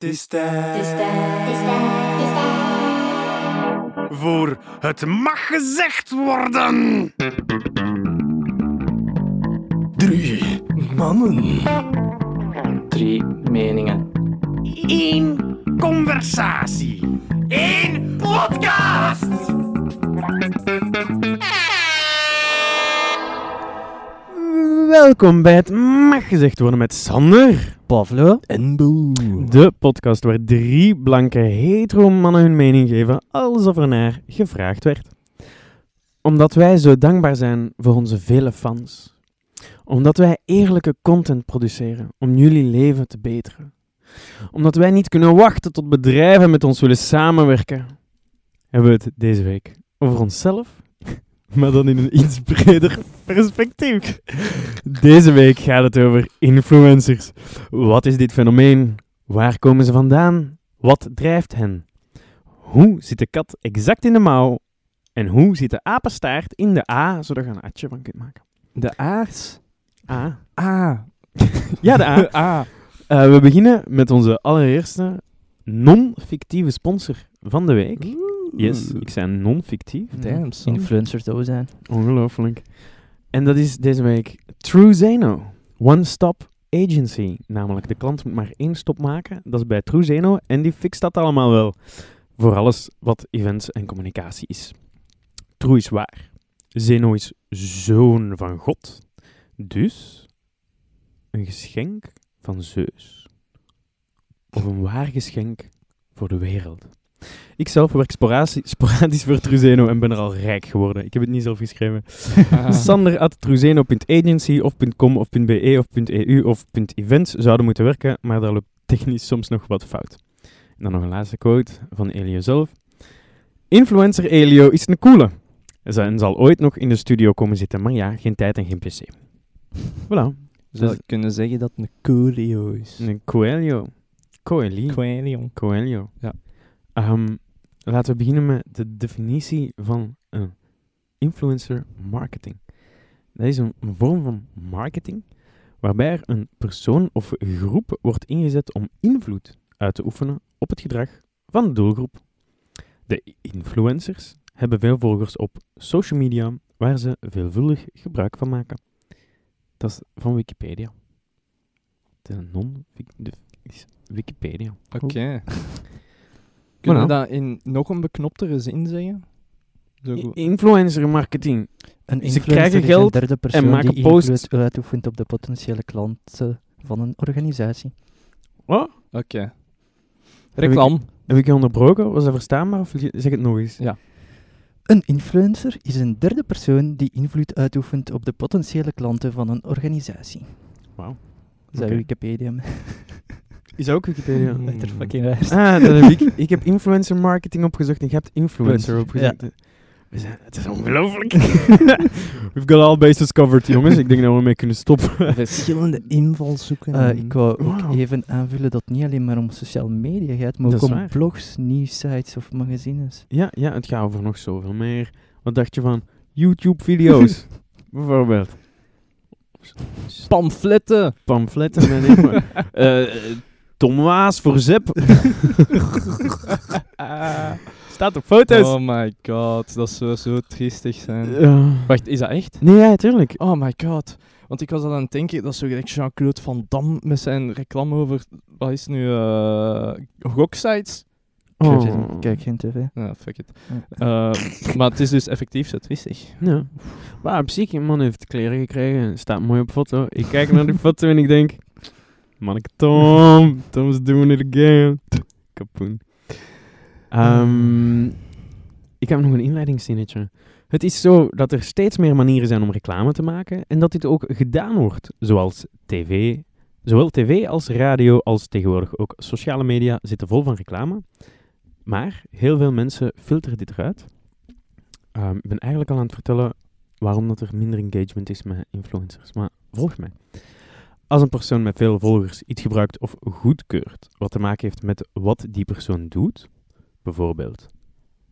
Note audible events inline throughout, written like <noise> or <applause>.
Het is. Voor het mag gezegd worden. Drie mannen. Drie meningen. Eén conversatie. Eén podcast. Welkom bij het Mag Gezegd Worden met Sander. Pavlo. En Boe. De podcast waar drie blanke hetero mannen hun mening geven alsof er naar gevraagd werd. Omdat wij zo dankbaar zijn voor onze vele fans. Omdat wij eerlijke content produceren om jullie leven te beteren. Omdat wij niet kunnen wachten tot bedrijven met ons willen samenwerken. Hebben we het deze week over onszelf, maar dan in een iets breder perspectief. Deze week gaat het over influencers. Wat is dit fenomeen? Waar komen ze vandaan? Wat drijft hen? Hoe zit de kat exact in de mouw? En hoe zit de apenstaart in de A, zodat je een atje van kunt maken? De aars. A. Ah. <laughs> Ja, de A. <laughs> ah. Eh, we beginnen met onze allereerste non-fictieve sponsor van de week. Yes, ik zei non-fictief. Damn, son. Influencers zo zijn. Ongelooflijk. En dat is deze week True Zeno. One Stop Agency. Namelijk, de klant moet maar één stop maken. Dat is bij True Zeno. En die fixt dat allemaal wel. Voor alles wat events en communicatie is. True is waar. Zeno is zoon van God. Dus een geschenk van Zeus. Of een waar geschenk voor de wereld. Ik zelf werk sporadisch, voor Truzeno en ben er al rijk geworden. Ik heb het niet zelf geschreven. <laughs> Sander at truzeno.agency of .com of .be of .eu of .events zouden moeten werken, maar daar loopt technisch soms nog wat fout. En dan nog een laatste quote van Elio zelf. Influencer Elio is een coole. En zal ooit nog in de studio komen zitten, maar ja, geen tijd en geen pc. Voilà. Zou ik kunnen zeggen dat het een coolio is? Een Coelho. Coeli. Coolio. Coelho. Ja. Ehm, laten we beginnen met de definitie van influencer marketing. Dat is een, een vorm van marketing waarbij er een persoon of groep wordt ingezet om invloed uit te oefenen op het gedrag van de doelgroep. De influencers hebben veel volgers op social media waar ze veelvuldig gebruik van maken. Dat is van Wikipedia. De non de is Wikipedia. Oké. <laughs> Kunnen Voilà. we dat in nog een beknoptere zin zeggen? Zo. Influencer marketing. Een Ze influencer krijgen is geld een derde persoon maken die posts. invloed uitoefent op de potentiële klanten van een organisatie. Wat? Oké. Reclame. Heb ik je onderbroken? Was dat verstaanbaar? Of zeg het nog eens? Ja. Een influencer is een derde persoon die invloed uitoefent op de potentiële klanten van een organisatie. Wauw. Oké. Wikipedia. <laughs> Is dat ook Wikipedia? Mm. Fucking raar. Ah, dat heb ik. Ik heb influencer marketing opgezocht en je hebt influencer opgezocht. We zijn, het is ongelooflijk. <laughs> We've got all bases covered, jongens. Ik denk dat we ermee kunnen stoppen. <laughs> Verschillende invalshoeken. Eh, ik wou ook even aanvullen dat het niet alleen maar om sociale media gaat, maar Dat ook om waar. blogs, nieuwsites of magazines. ja, ja, het gaat over nog zoveel meer. Wat dacht je van YouTube-video's? <laughs> Bijvoorbeeld. Pamfletten. Pamfletten info. Eh, Tom Waas voor Zep. <laughs> Staat op foto's. Oh my god, dat zou zo triestig zijn. Ja. Wacht, is dat echt? Nee, ja, tuurlijk. Oh my god. Want ik was al aan het denken, dat is zo gelijk Jean-Claude Van Damme met zijn reclame over, wat is het nu, eh goksites? Kijk, Oh. geen- Kijk geen tv. Ja, fuck it. Ja. Eh, maar het is dus effectief zo triestig. Ja. Maar op zich, een man heeft kleren gekregen. Staat mooi op foto. Ik kijk naar die foto en ik denk... Manneke Tom. Tom's doing it again. Kapoen. Ehm, ik heb nog een inleidingszinnetje. Het is zo dat er steeds meer manieren zijn om reclame te maken en dat dit ook gedaan wordt, zoals tv. Zowel tv als radio als tegenwoordig ook sociale media zitten vol van reclame. Maar heel veel mensen filteren dit eruit. Ehm, ik ben eigenlijk al aan het vertellen waarom dat er minder engagement is met influencers. Maar volg mij. Als een persoon met veel volgers iets gebruikt of goedkeurt wat te maken heeft met wat die persoon doet, bijvoorbeeld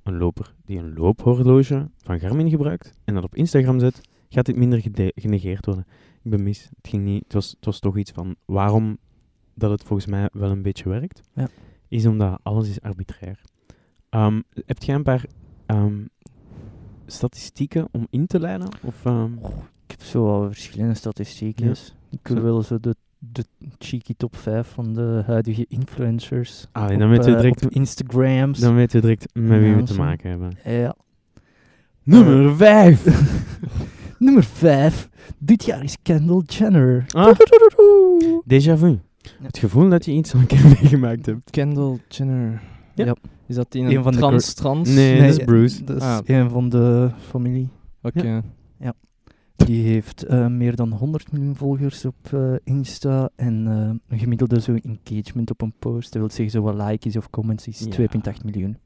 een loper die een loophorloge van Garmin gebruikt en dat op Instagram zet, gaat dit minder genegeerd worden. Ik ben mis. Het, ging niet, het, was, het was toch iets van waarom dat het volgens mij wel een beetje werkt, Ja. is omdat alles is arbitrair. Ehm heb jij een paar ehm, statistieken om in te leiden? Of, ehm, Ik heb zo wel verschillende statistieken. Ik wil wel zo de, de cheeky top 5 van de huidige influencers. Ah, op, dan weten we eh, direct- op Instagrams. Dan weten we direct met wie we te maken hebben. Ja. Nummer 5! <laughs> Nummer 5. Dit jaar is Kendall Jenner. Ah. Déjà vu. Het gevoel dat je iets al een keer meegemaakt hebt. Kendall Jenner. Ja. Ja. Is dat die Een een van de trans trans? Nee, dat is Bruce. Dat is Ah. een van de familie. Oké. Die heeft eh, meer dan 100 miljoen volgers op eh, Insta en eh, een gemiddelde zo engagement op een post. Dat wil zeggen zo wat likes of comments is Ja. 2,8 miljoen.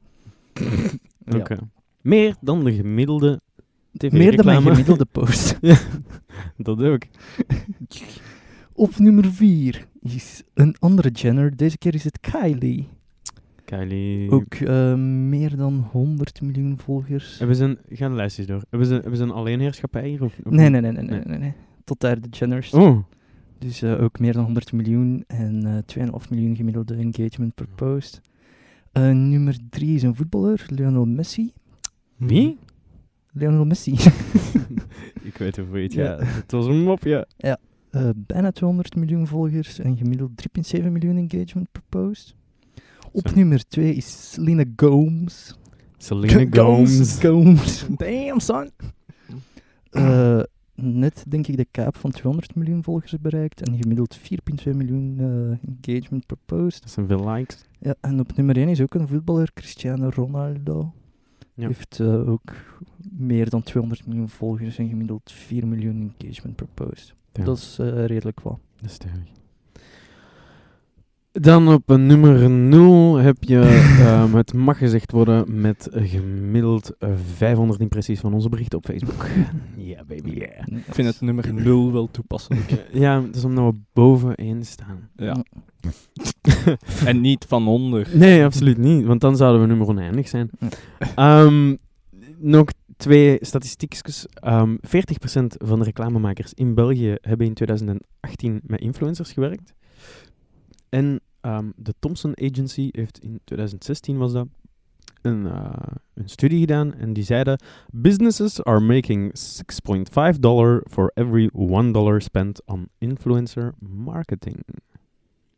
<laughs> Ja. Oké. Meer dan de gemiddelde tv Meer dan mijn gemiddelde <laughs> post. dat ook. Op nummer 4 is een andere Jenner. Deze keer is het Kylie. Kylie. Ook eh, meer dan 100 miljoen volgers. Hebben ze een... Gaan de lijstjes door. Hebben ze, hebben ze een alleenheerschappij hier? Of, of Nee, nee, nee, nee, nee, nee, nee. Tot daar de Jenners. Oh. Dus eh, ook meer dan 100 miljoen en eh 2,5 miljoen gemiddelde engagement per post. Nummer 3 is een voetballer, Lionel Messi. Wie? Lionel Messi. <laughs> <laughs> Ik weet het Ja. gaat. Het was een mopje. Eh, bijna 200 miljoen volgers en gemiddeld 3,7 miljoen engagement per post. Op nummer 2 is Selena Gomez. Selena <laughs> Gomez. Gomez. Damn, son. Eh, net denk ik de kaap van 200 miljoen volgers bereikt en gemiddeld 4,2 miljoen eh, engagement per post. Dat zijn veel likes. Ja, en op nummer 1 is ook een voetballer, Cristiano Ronaldo. Ja. Heeft eh, ook meer dan 200 miljoen volgers en gemiddeld 4 miljoen engagement per post. Ja. Dat is eh, redelijk wat. Dat is stevig. Dan op nummer 0 heb je <laughs> ehm, het mag gezegd worden met gemiddeld eh, 500 impressies van onze berichten op Facebook. <laughs> Ja, baby, yeah. Ik vind het nummer 0 wel toepasselijk. <laughs> Ja, het is omdat we boveneen staan. ja. en niet van onder. Nee, absoluut niet, want dan zouden we nummer oneindig zijn. Ehm, nog twee statistiekjes. Ehm 40% van de reclamemakers in België hebben in 2018 met influencers gewerkt. En ehm, de Thomson Agency heeft in 2016 was dat een, eh, een studie gedaan en die zeiden businesses are making 6.5 dollar for every 1 dollar spent on influencer marketing.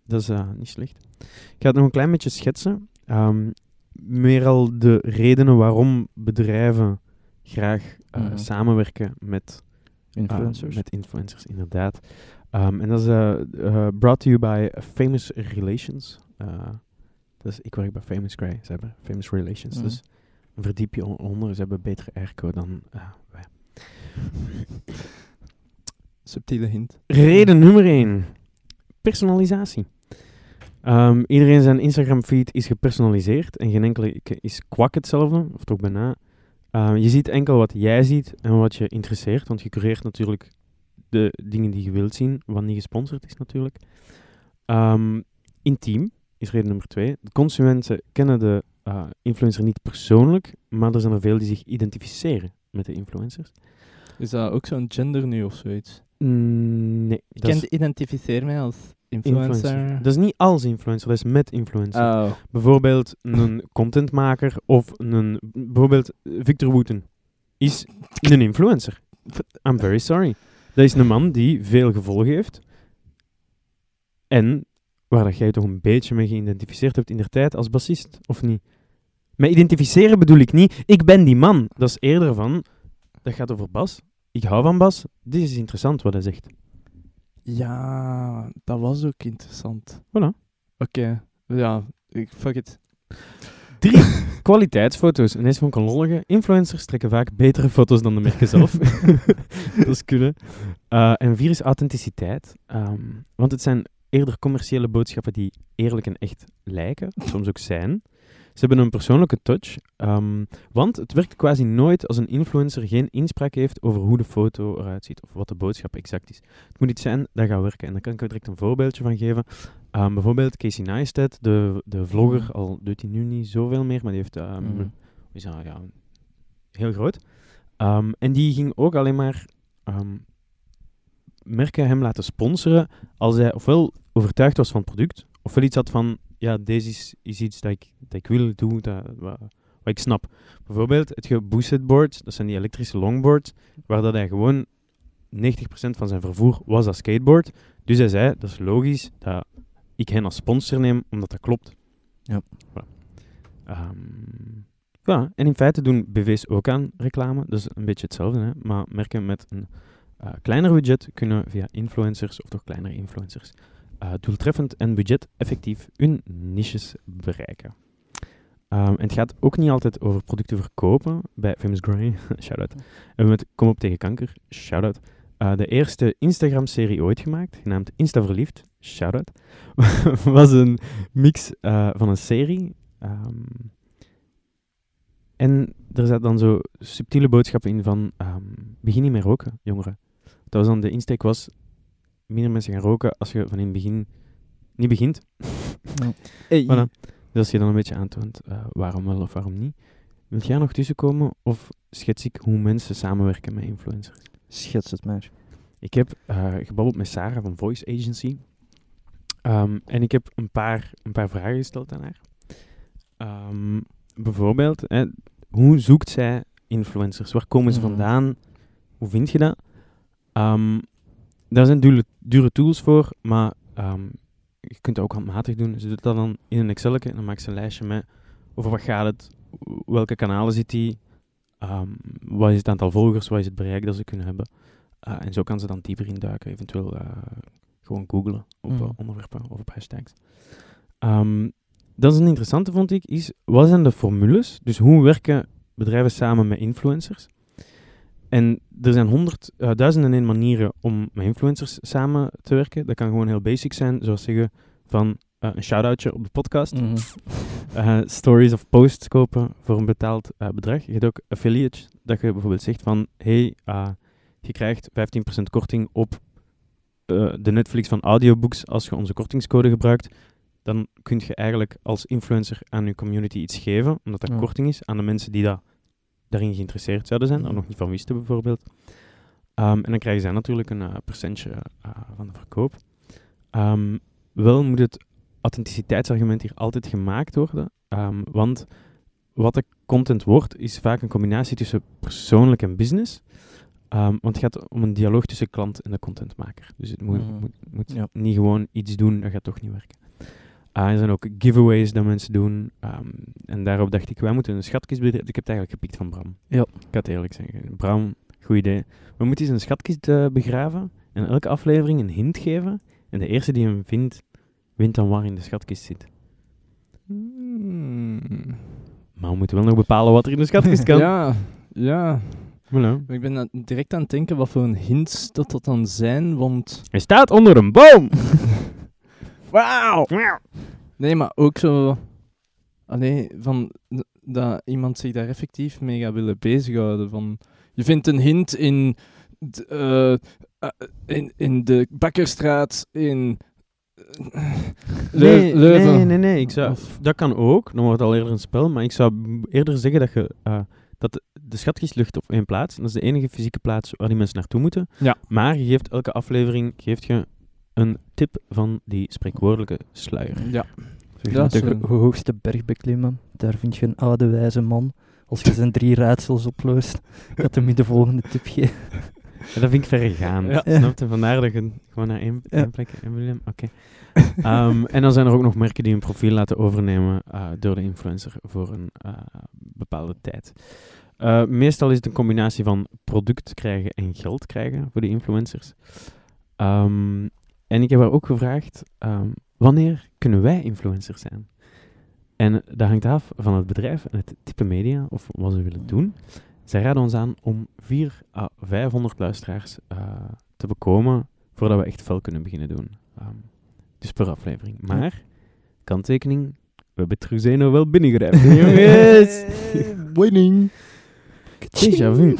Dat is eh, niet slecht. Ik ga het nog een klein beetje schetsen. Ehm, meer al de redenen waarom bedrijven graag eh, Mhm. samenwerken met Influencers. Met influencers, inderdaad. Ehm, en dat is eh, eh, brought to you by Famous Relations. Eh, dus ik werk bij Famous Cry. Ze hebben Famous Relations. Mhm. Dus verdiep je on- onder. Ze hebben betere airco dan wij. Subtiele hint. Reden nummer 1. Personalisatie. Ehm, iedereen zijn Instagram feed is gepersonaliseerd en geen enkele is kwak hetzelfde, of toch bijna. Ehm, je ziet enkel wat jij ziet en wat je interesseert, want je cureert natuurlijk de dingen die je wilt zien, wat niet gesponsord is natuurlijk. Ehm, intiem is reden nummer 2. De consumenten kennen de eh, influencer niet persoonlijk, maar er zijn er veel die zich identificeren met de influencers. Is dat ook zo'n gender nu of zoiets? Mm, nee, Ik is- identificeer mij als influencer. Dat is niet als influencer, dat is met influencer. Oh. Bijvoorbeeld een contentmaker of een... Bijvoorbeeld Victor Wooten is <laughs> een influencer. I'm very sorry. Dat is een man die veel gevolgen heeft. En waar dat jij toch een beetje mee geïdentificeerd hebt in de tijd als bassist, of niet? Met identificeren bedoel ik niet, ik ben die man. Dat is eerder van, dat gaat over Bas. Ik hou van Bas. Dit is interessant wat hij zegt. Ja, dat was ook interessant. Voilà. Oké, ja, ik, fuck it. Drie <laughs> kwaliteitsfoto's. En deze vond ik een lollige. Influencers trekken vaak betere foto's dan de merken zelf. <laughs> dat is kunnen. Eh, en vier is authenticiteit. Ehm, want het zijn eerder commerciële boodschappen die eerlijk en echt lijken. Soms ook zijn. Ze hebben een persoonlijke touch. ehm, want het werkt quasi nooit als een influencer geen inspraak heeft over hoe de foto eruit ziet. Of wat de boodschap exact is. Het moet iets zijn dat gaat werken. En daar kan ik er direct een voorbeeldje van geven. Ehm, bijvoorbeeld Casey Neistat, de, de vlogger, Mhm. al doet hij nu niet zoveel meer, maar die heeft is dat, ja, heel groot. En die ging ook alleen maar merken hem laten sponsoren als hij ofwel overtuigd was van het product, ofwel iets had van, ja, deze is, is iets dat ik, dat ik wil doen, dat, wat, wat ik snap. Bijvoorbeeld het geboosted board, dat zijn die elektrische longboards, waar dat hij gewoon 90% van zijn vervoer was dat skateboard. Dus hij zei, dat is logisch dat ik hen als sponsor neem, omdat dat klopt. Ja. Voilà. Ehm, ja, en in feite doen BV's ook aan reclame. Dat is een beetje hetzelfde, hè? maar merken met een eh, kleiner budget kunnen via influencers, of toch kleinere influencers, doeltreffend en budget-effectief hun niches bereiken. Ehm, en het gaat ook niet altijd over producten verkopen. Bij Famous Grey, <laughs> shout-out. En met Kom op tegen kanker, shout-out. Eh, de eerste Instagram-serie ooit gemaakt, genaamd Insta Verliefd, shout-out, <laughs> was een mix eh, van een serie. ehm, en er zat dan zo subtiele boodschappen in van, ehm, begin niet meer roken, jongeren. Dat was dan de insteek was, minder mensen gaan roken als je van in het begin niet begint. Hey. Voilà. Dus als je dan een beetje aantoont eh, waarom wel of waarom niet. Wil jij nog tussenkomen of schets ik hoe mensen samenwerken met influencers? Schets het maar. Ik heb eh, gebabbeld met Sarah van Voice Agency. Ehm, en ik heb een paar, een paar vragen gesteld aan haar. Ehm, bijvoorbeeld, hè, hoe zoekt zij influencers? Waar komen ze Mhm. vandaan? Hoe vind je dat? Ehm, daar zijn dure, dure tools voor, maar ehm, je kunt het ook handmatig doen. Ze doet dat dan in een Excel en dan maakt ze een lijstje met over wat gaat het, welke kanalen zit die, ehm, wat is het aantal volgers, wat is het bereik dat ze kunnen hebben. Uh, en zo kan ze dan dieper induiken, eventueel uh, gewoon googlen op uh, Mhm. onderwerpen of op hashtags. Um, dat is een interessante, vond ik, is wat zijn de formules? Dus hoe werken bedrijven samen met influencers? En er zijn honderd, uh, duizenden en één manieren om met influencers samen te werken. Dat kan gewoon heel basic zijn, zoals zeggen van uh, een shout-outje op de podcast. Mhm. Uh, <laughs> stories of posts kopen voor een betaald uh, bedrag. Je hebt ook affiliates, dat je bijvoorbeeld zegt van, hey, je krijgt 15% korting op de Netflix van audiobooks als je onze kortingscode gebruikt. Dan kun je eigenlijk als influencer aan je community iets geven, omdat dat Ja. korting is aan de mensen die dat, daarin geïnteresseerd zouden zijn, er nog niet van wisten bijvoorbeeld. Um, en dan krijgen zij natuurlijk een uh, percentje uh, van de verkoop. Um, wel moet het authenticiteitsargument hier altijd gemaakt worden, um, want wat de content wordt, is vaak een combinatie tussen persoonlijk en business. Want het gaat om een dialoog tussen klant en de contentmaker. Dus het moet, Mhm. moet, moet Ja. niet gewoon iets doen, dat gaat toch niet werken. Uh, er zijn ook giveaways dat mensen doen. Um, en daarop dacht ik, wij moeten een schatkist bedrijven. Ik heb het eigenlijk gepikt van Bram. Ja. Ik ga het eerlijk zeggen. Bram, goed idee. We moeten eens een schatkist uh, begraven en elke aflevering een hint geven. En de eerste die hem vindt, wint dan waar in de schatkist zit. Hmm. Maar we moeten wel nog bepalen wat er in de schatkist <laughs> kan. Ja, ja. Voilà. Ik ben direct aan het denken wat voor een hints dat dat dan zijn, want... Hij staat onder een boom! <laughs> Wauw! Nee, maar ook zo... Allee, van... Dat iemand zich daar effectief mee gaat willen bezighouden. Van, je vindt een hint in... eh, eh, in, in de Bakkerstraat in... eh, Nee, Leuven. nee, nee, nee. Ik zou, Of- dat kan ook. Dan wordt het al eerder een spel. Maar ik zou eerder zeggen dat, je, eh, dat de, de schatkist ligt op één plaats. En dat is de enige fysieke plaats waar die mensen naartoe moeten. Ja. Maar je geeft elke aflevering geeft je een tip van die spreekwoordelijke sluier. Ja. Maar. de ho- hoogste berg beklimmen, daar vind je een oude wijze man. Als je zijn drie raadsels oplost, gaat hem je de volgende tip geven. Ja, dat vind ik verregaand. Ja. Snap je? Vandaar dat je gewoon naar één, Ja. één plek en William. Oké. <laughs> Ehm, en dan zijn er ook nog merken die hun profiel laten overnemen eh, door de influencer voor een eh, bepaalde tijd. Eh, meestal is het een combinatie van product krijgen en geld krijgen voor die influencers. Ehm, en ik heb haar ook gevraagd, ehm, wanneer kunnen wij influencers zijn? En dat hangt af van het bedrijf en het type media of wat ze willen doen. Zij raden ons aan om 4 à 500 luisteraars eh, te bekomen voordat we echt fel kunnen beginnen doen. Ehm, dus per aflevering. Maar, kanttekening, we hebben Truzeno wel binnengrijpt. <laughs> Jongens! Winning! <laughs> Déjà vu.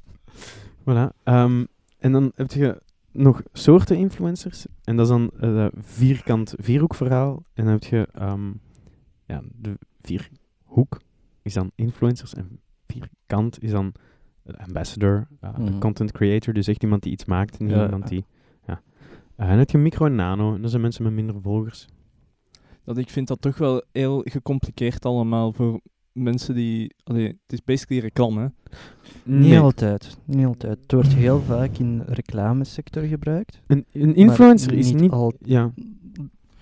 <laughs> voilà. ehm, en dan heb je nog soorten influencers. En dat is dan eh, dat vierkant vierhoekverhaal. En dan heb je ehm, ja, de vierhoek is dan influencers. En vierkant is dan ambassador, eh, Mhm. content creator. Dus echt iemand die iets maakt. Niet Ja. iemand die... Ja. Eh, en heb je micro en nano, en dat zijn mensen met minder volgers. Dat ik vind dat toch wel heel gecompliceerd allemaal voor mensen die... Allee, het is basically reclame. Niet altijd. Niet altijd. Het wordt heel vaak in de reclamesector gebruikt. Een, een influencer maar is niet al- Ja,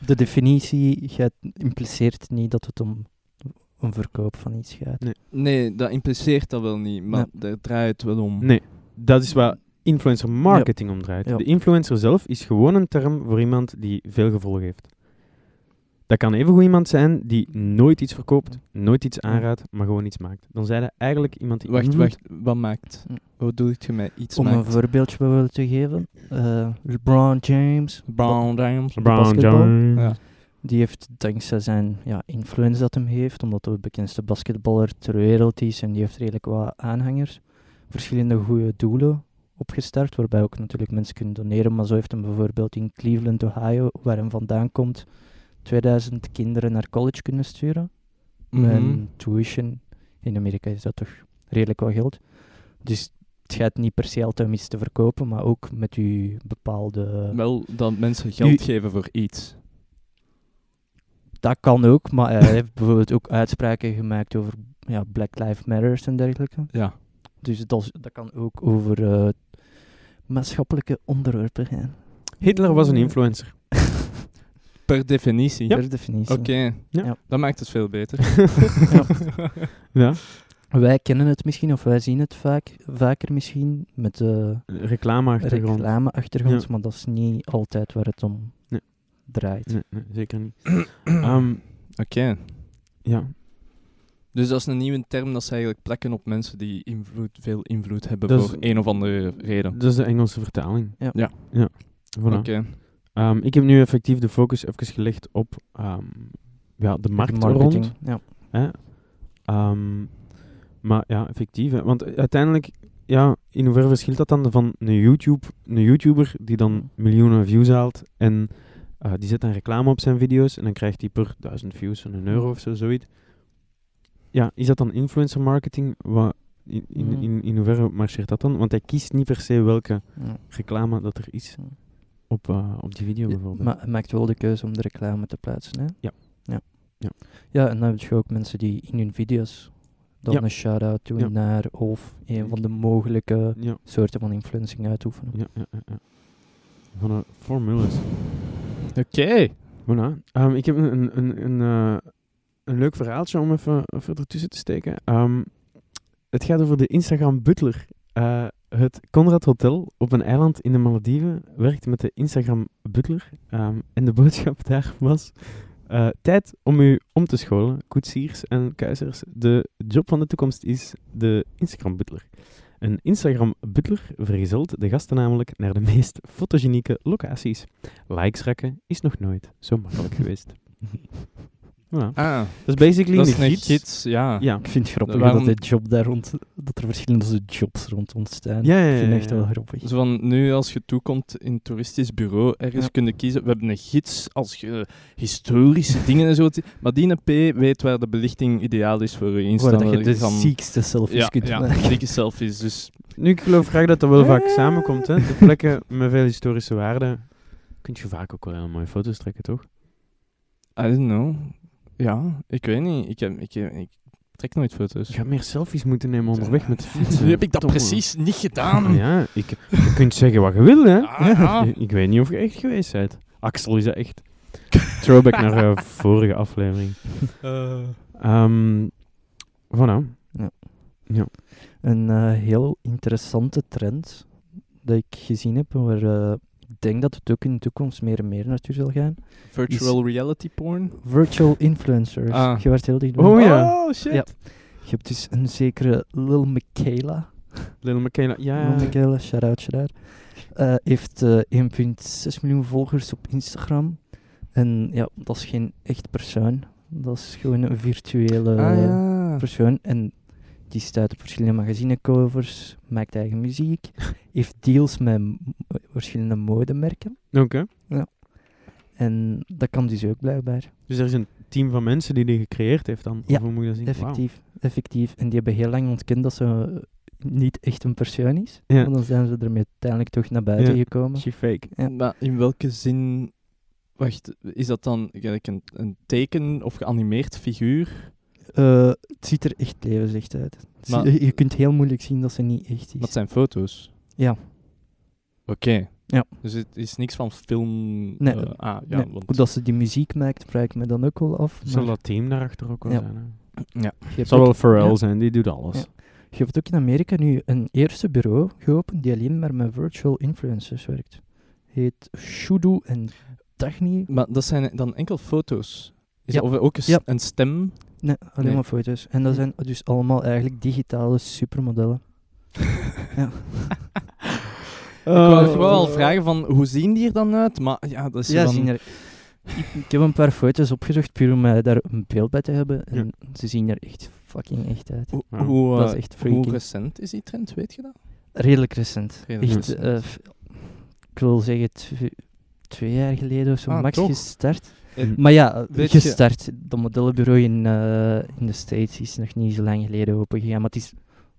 De definitie gaat, impliceert niet dat het om een verkoop van iets gaat. Nee, dat impliceert dat wel niet, maar daar draait het wel om. nee. Dat is waar influencer marketing om draait. Ja. De influencer zelf is gewoon een term voor iemand die veel gevolg heeft. Dat kan evengoed iemand zijn die nooit iets verkoopt, nooit iets aanraadt, maar gewoon iets maakt. Dan zijn er eigenlijk iemand die Wacht, wacht. Wat maakt? Wat doe je met iets Om een voorbeeldje bijvoorbeeld te geven. eh, LeBron James. LeBron basketbal. James. Ja. die heeft dankzij zijn ja, influence dat hem heeft, omdat hij de bekendste basketballer ter wereld is en die heeft redelijk wat aanhangers, verschillende goede doelen opgestart, waarbij ook natuurlijk mensen kunnen doneren, maar zo heeft hem bijvoorbeeld in Cleveland, Ohio, waar hem vandaan komt, 2000 kinderen naar college kunnen sturen. En tuition, in Amerika is dat toch redelijk wat geld. Dus het gaat niet per se altijd om iets te verkopen, maar ook met uw bepaalde... Wel dat mensen geld U- geven voor iets. Dat kan ook, maar hij heeft bijvoorbeeld ook uitspraken gemaakt over ja, Black Lives Matters en dergelijke. Ja. Dus dat, dat kan ook over eh, maatschappelijke onderwerpen gaan. Hitler was een influencer. Per definitie. Per definitie. Oké, Ja. Ja. dat maakt het veel beter. <laughs> <laughs> ja. Wij kennen het misschien, of wij zien het vaak, vaker misschien, met de Reclameachtergrond. reclameachtergrond, Ja. maar dat is niet altijd waar het om Nee. draait. Nee, nee, zeker niet. <clears throat> Ehm, Oké. ja. Dus dat is een nieuwe term dat ze eigenlijk plekken op mensen die invloed, veel invloed hebben Dat is- voor een of andere reden. Dat is de Engelse vertaling. Ja. Ja. ja. Voilà. Oké. Ehm, ik heb nu effectief de focus even gelegd op ehm, ja, de markt rond. Ja. Hè? Ehm, maar ja, effectief. Hè? Want uiteindelijk, ja, in hoeverre verschilt dat dan van een, YouTube, een YouTuber die dan miljoenen views haalt en eh, die zet dan reclame op zijn video's en dan krijgt hij per duizend views een euro of zo, zoiets. Ja, is dat dan influencer marketing? Wat, in, in, Mm. in, in hoeverre marcheert dat dan? Want hij kiest niet per se welke reclame dat er is Mm. Op, eh, op die video Ja, bijvoorbeeld. maar hij maakt wel de keuze om de reclame te plaatsen. Hè? Ja. Ja. Ja. ja, en dan heb je ook mensen die in hun video's dan Ja. een shout-out doen Ja. naar of een van de mogelijke ja, soorten van influencing uitoefenen. ja, ja, ja, ja. Van een formulas. Oké. Voilà. Ehm, ik heb een, een, een, een, eh, een leuk verhaaltje om even, even ertussen te steken. Ehm, het gaat over de Instagram Butler. Eh, het Conrad Hotel op een eiland in de Malediven werkt met de Instagram Butler. Ehm, en de boodschap <laughs> daar was... eh, tijd om u om te scholen, koetsiers en kuisers. De job van de toekomst is de Instagram Butler. Een Instagram Butler vergezelt de gasten namelijk naar de meest fotogenieke locaties. Likes rakken is nog nooit zo makkelijk <laughs> geweest. Voilà. Ah, Dat is basically dat is een gids. gids, ja. Ja. Ik vind het grappig Waarom- dat, job daar rond, dat er verschillende jobs rond ontstaan. Ja, ja, Ik vind ja, het echt ja. wel grappig. Zo van, nu als je toekomt in een toeristisch bureau, ergens Ja. kun je kiezen. We hebben een gids als je historische <laughs> dingen en zo. Maar die P weet waar de belichting ideaal is voor je Insta. Waar dat je de van- ziekste selfies ja, kunt ja, maken. dikke selfies. Dus Nu, ik geloof graag dat dat wel vaak samenkomt. Hè. De plekken met veel historische waarde. Kun je vaak ook wel heel mooie foto's trekken, toch? I don't know. Ja, ik weet niet. Ik, heb, ik, heb- ik trek nooit foto's. Je gaat meer selfies moeten nemen onderweg met de fiets. Nu heb ik dat precies niet gedaan. Ja, ik, je kunt zeggen wat je wil, hè. Ah, ja. <laughs> Ik, ik weet niet of je echt geweest bent. Axel is dat echt. Throwback naar eh, <laughs> vorige aflevering. Ehm voilà. Een eh, heel interessante trend dat ik gezien heb, waar eh, denk dat het ook in de toekomst meer en meer naartoe zal gaan. Virtual reality porn? Virtual influencers. Ah. Je werd heel dichtbij. Oh ja. Oh, shit. Ja. Je hebt dus een zekere Lil Michaela. Lil Michaela. Ja. Lil Michaela, shout-out, shout-out. Eh, heeft eh 1,6 miljoen volgers op Instagram. En ja, dat is geen echt persoon. Dat is gewoon een virtuele Ah, ja. persoon. En die staat op verschillende magazinecovers, maakt eigen muziek, heeft deals met verschillende modemerken. Oké. En dat kan dus ook blijkbaar. Dus er is een team van mensen die die gecreëerd heeft dan? Ja, Of moet je dat zien? Effectief, effectief. En die hebben heel lang ontkend dat ze niet echt een persoon is. Ja. Maar dan zijn ze ermee uiteindelijk toch naar buiten Ja. gekomen. She fake. Ja. Maar in welke zin... Wacht, is dat dan gelijk een, een teken of geanimeerd figuur? Eh, het ziet er echt levensecht uit. Het Maar- je kunt heel moeilijk zien dat ze niet echt is. Dat zijn foto's. Ja. Oké. Ja. Dus het is niks van film... Nee. eh, ah, ja, Nee, want... Hoe dat ze die muziek maakt, vraag ik me dan ook wel af. Zal maar dat team daarachter ook wel Ja. zijn? Hè? Ja. je, hebt Zal wel Pharrell ja. zijn, die doet alles. Ja. je hebt ook in Amerika nu een eerste bureau geopend die alleen maar met virtual influencers werkt. Heet Shudu en Dagny. Maar dat zijn dan enkel foto's? Is Ja. Of ook een, s- Ja. een stem? Nee, alleen Nee. maar foto's. En dat zijn dus allemaal eigenlijk digitale supermodellen. <laughs> ja. Ik wou wel al vragen van, hoe zien die er dan uit? Maar ja, dat is Ja, dan... zien er... ik, ik heb een paar foto's opgezocht puur om mij daar een beeld bij te hebben. En ze zien er echt fucking echt uit. Hoe, Dat is eh, echt hoe recent is die trend, weet je dat? Redelijk recent. Redelijk echt, recent. eh, ik wil zeggen tw- twee jaar geleden of zo, Ah, max toch? gestart. En- Maar ja, eh, je- gestart. Dat modellenbureau in, eh, in de States is nog niet zo lang geleden open gegaan. Maar het is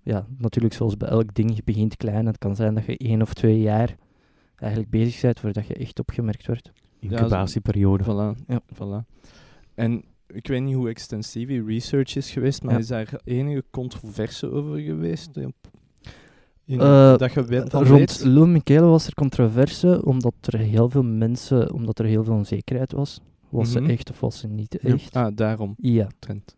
ja, natuurlijk zoals bij elk ding, je begint klein. Het kan zijn dat je één of twee jaar eigenlijk bezig bent voordat je echt opgemerkt wordt. Incubatieperiode. Voilà. Ja. voilà. En ik weet niet hoe extensief je research is geweest, maar Ja. is daar enige controverse over geweest? In, Eh, dat je weet, van Rond weet? Lou Michele was er controverse, omdat er heel veel mensen, omdat er heel veel onzekerheid was. Was Mhm. ze echt of was ze niet Ja. echt? Ah, daarom, Ja, trend.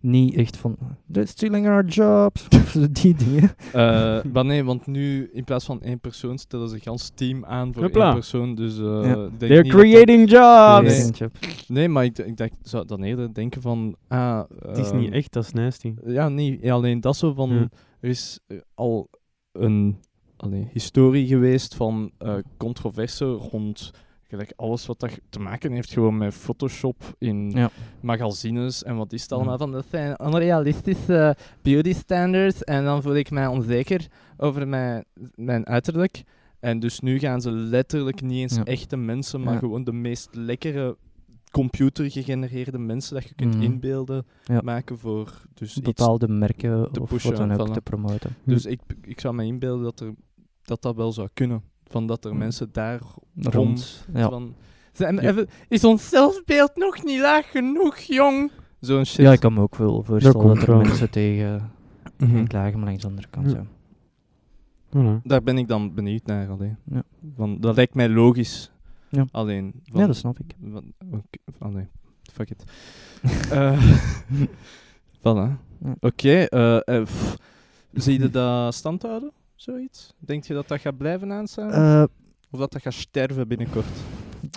niet echt van, they're stealing our jobs, <laughs> die dingen. Eh, maar nee, want nu in plaats van één persoon stellen ze een gans team aan voor Hopla. één persoon. Dus, eh, Ja. They're niet dat creating jobs! Nee. Nee, maar ik, ik dacht, zou dan eerder denken van... Ah, Het is ehm, niet echt, dat is nasty. Ja, niet ja, alleen dat zo van. Ja. Er is eh, al een allee, historie geweest van eh controverse rond gelijk alles wat dat te maken heeft gewoon met Photoshop in Ja. magazines en wat is het allemaal van. Dat zijn onrealistische beauty standards en dan voel ik mij onzeker over mijn, mijn uiterlijk. En dus nu gaan ze letterlijk niet eens Ja. echte mensen, maar Ja. gewoon de meest lekkere computergegenereerde mensen dat je kunt Mhm. inbeelden maken voor dus iets Bepaalde merken te of pushen, wat dan ook te promoten. dus ik, ik zou me inbeelden dat, er, dat dat wel zou kunnen. Van dat er Mm. mensen daar Rond, ja. van... Zijn, Ja. even, is ons zelfbeeld nog niet laag genoeg, jong? Zo'n shit. Ja, ik kan me ook wel voorstellen dat er wel. mensen tegen Mhm. klagen, maar langs de andere kant Ja. Voilà. Daar ben ik dan benieuwd naar alleen. Ja. Van, dat lijkt mij logisch. Ja. Alleen. Van, Ja, dat snap ik. Van, oké, van, nee, fuck it. <laughs> Eh, <laughs> voilà. Ja. Oké, eh, eh, pff, zie je dat stand houden? Zoiets? Denk je dat dat gaat blijven aanstaan? Eh, of dat dat gaat sterven binnenkort?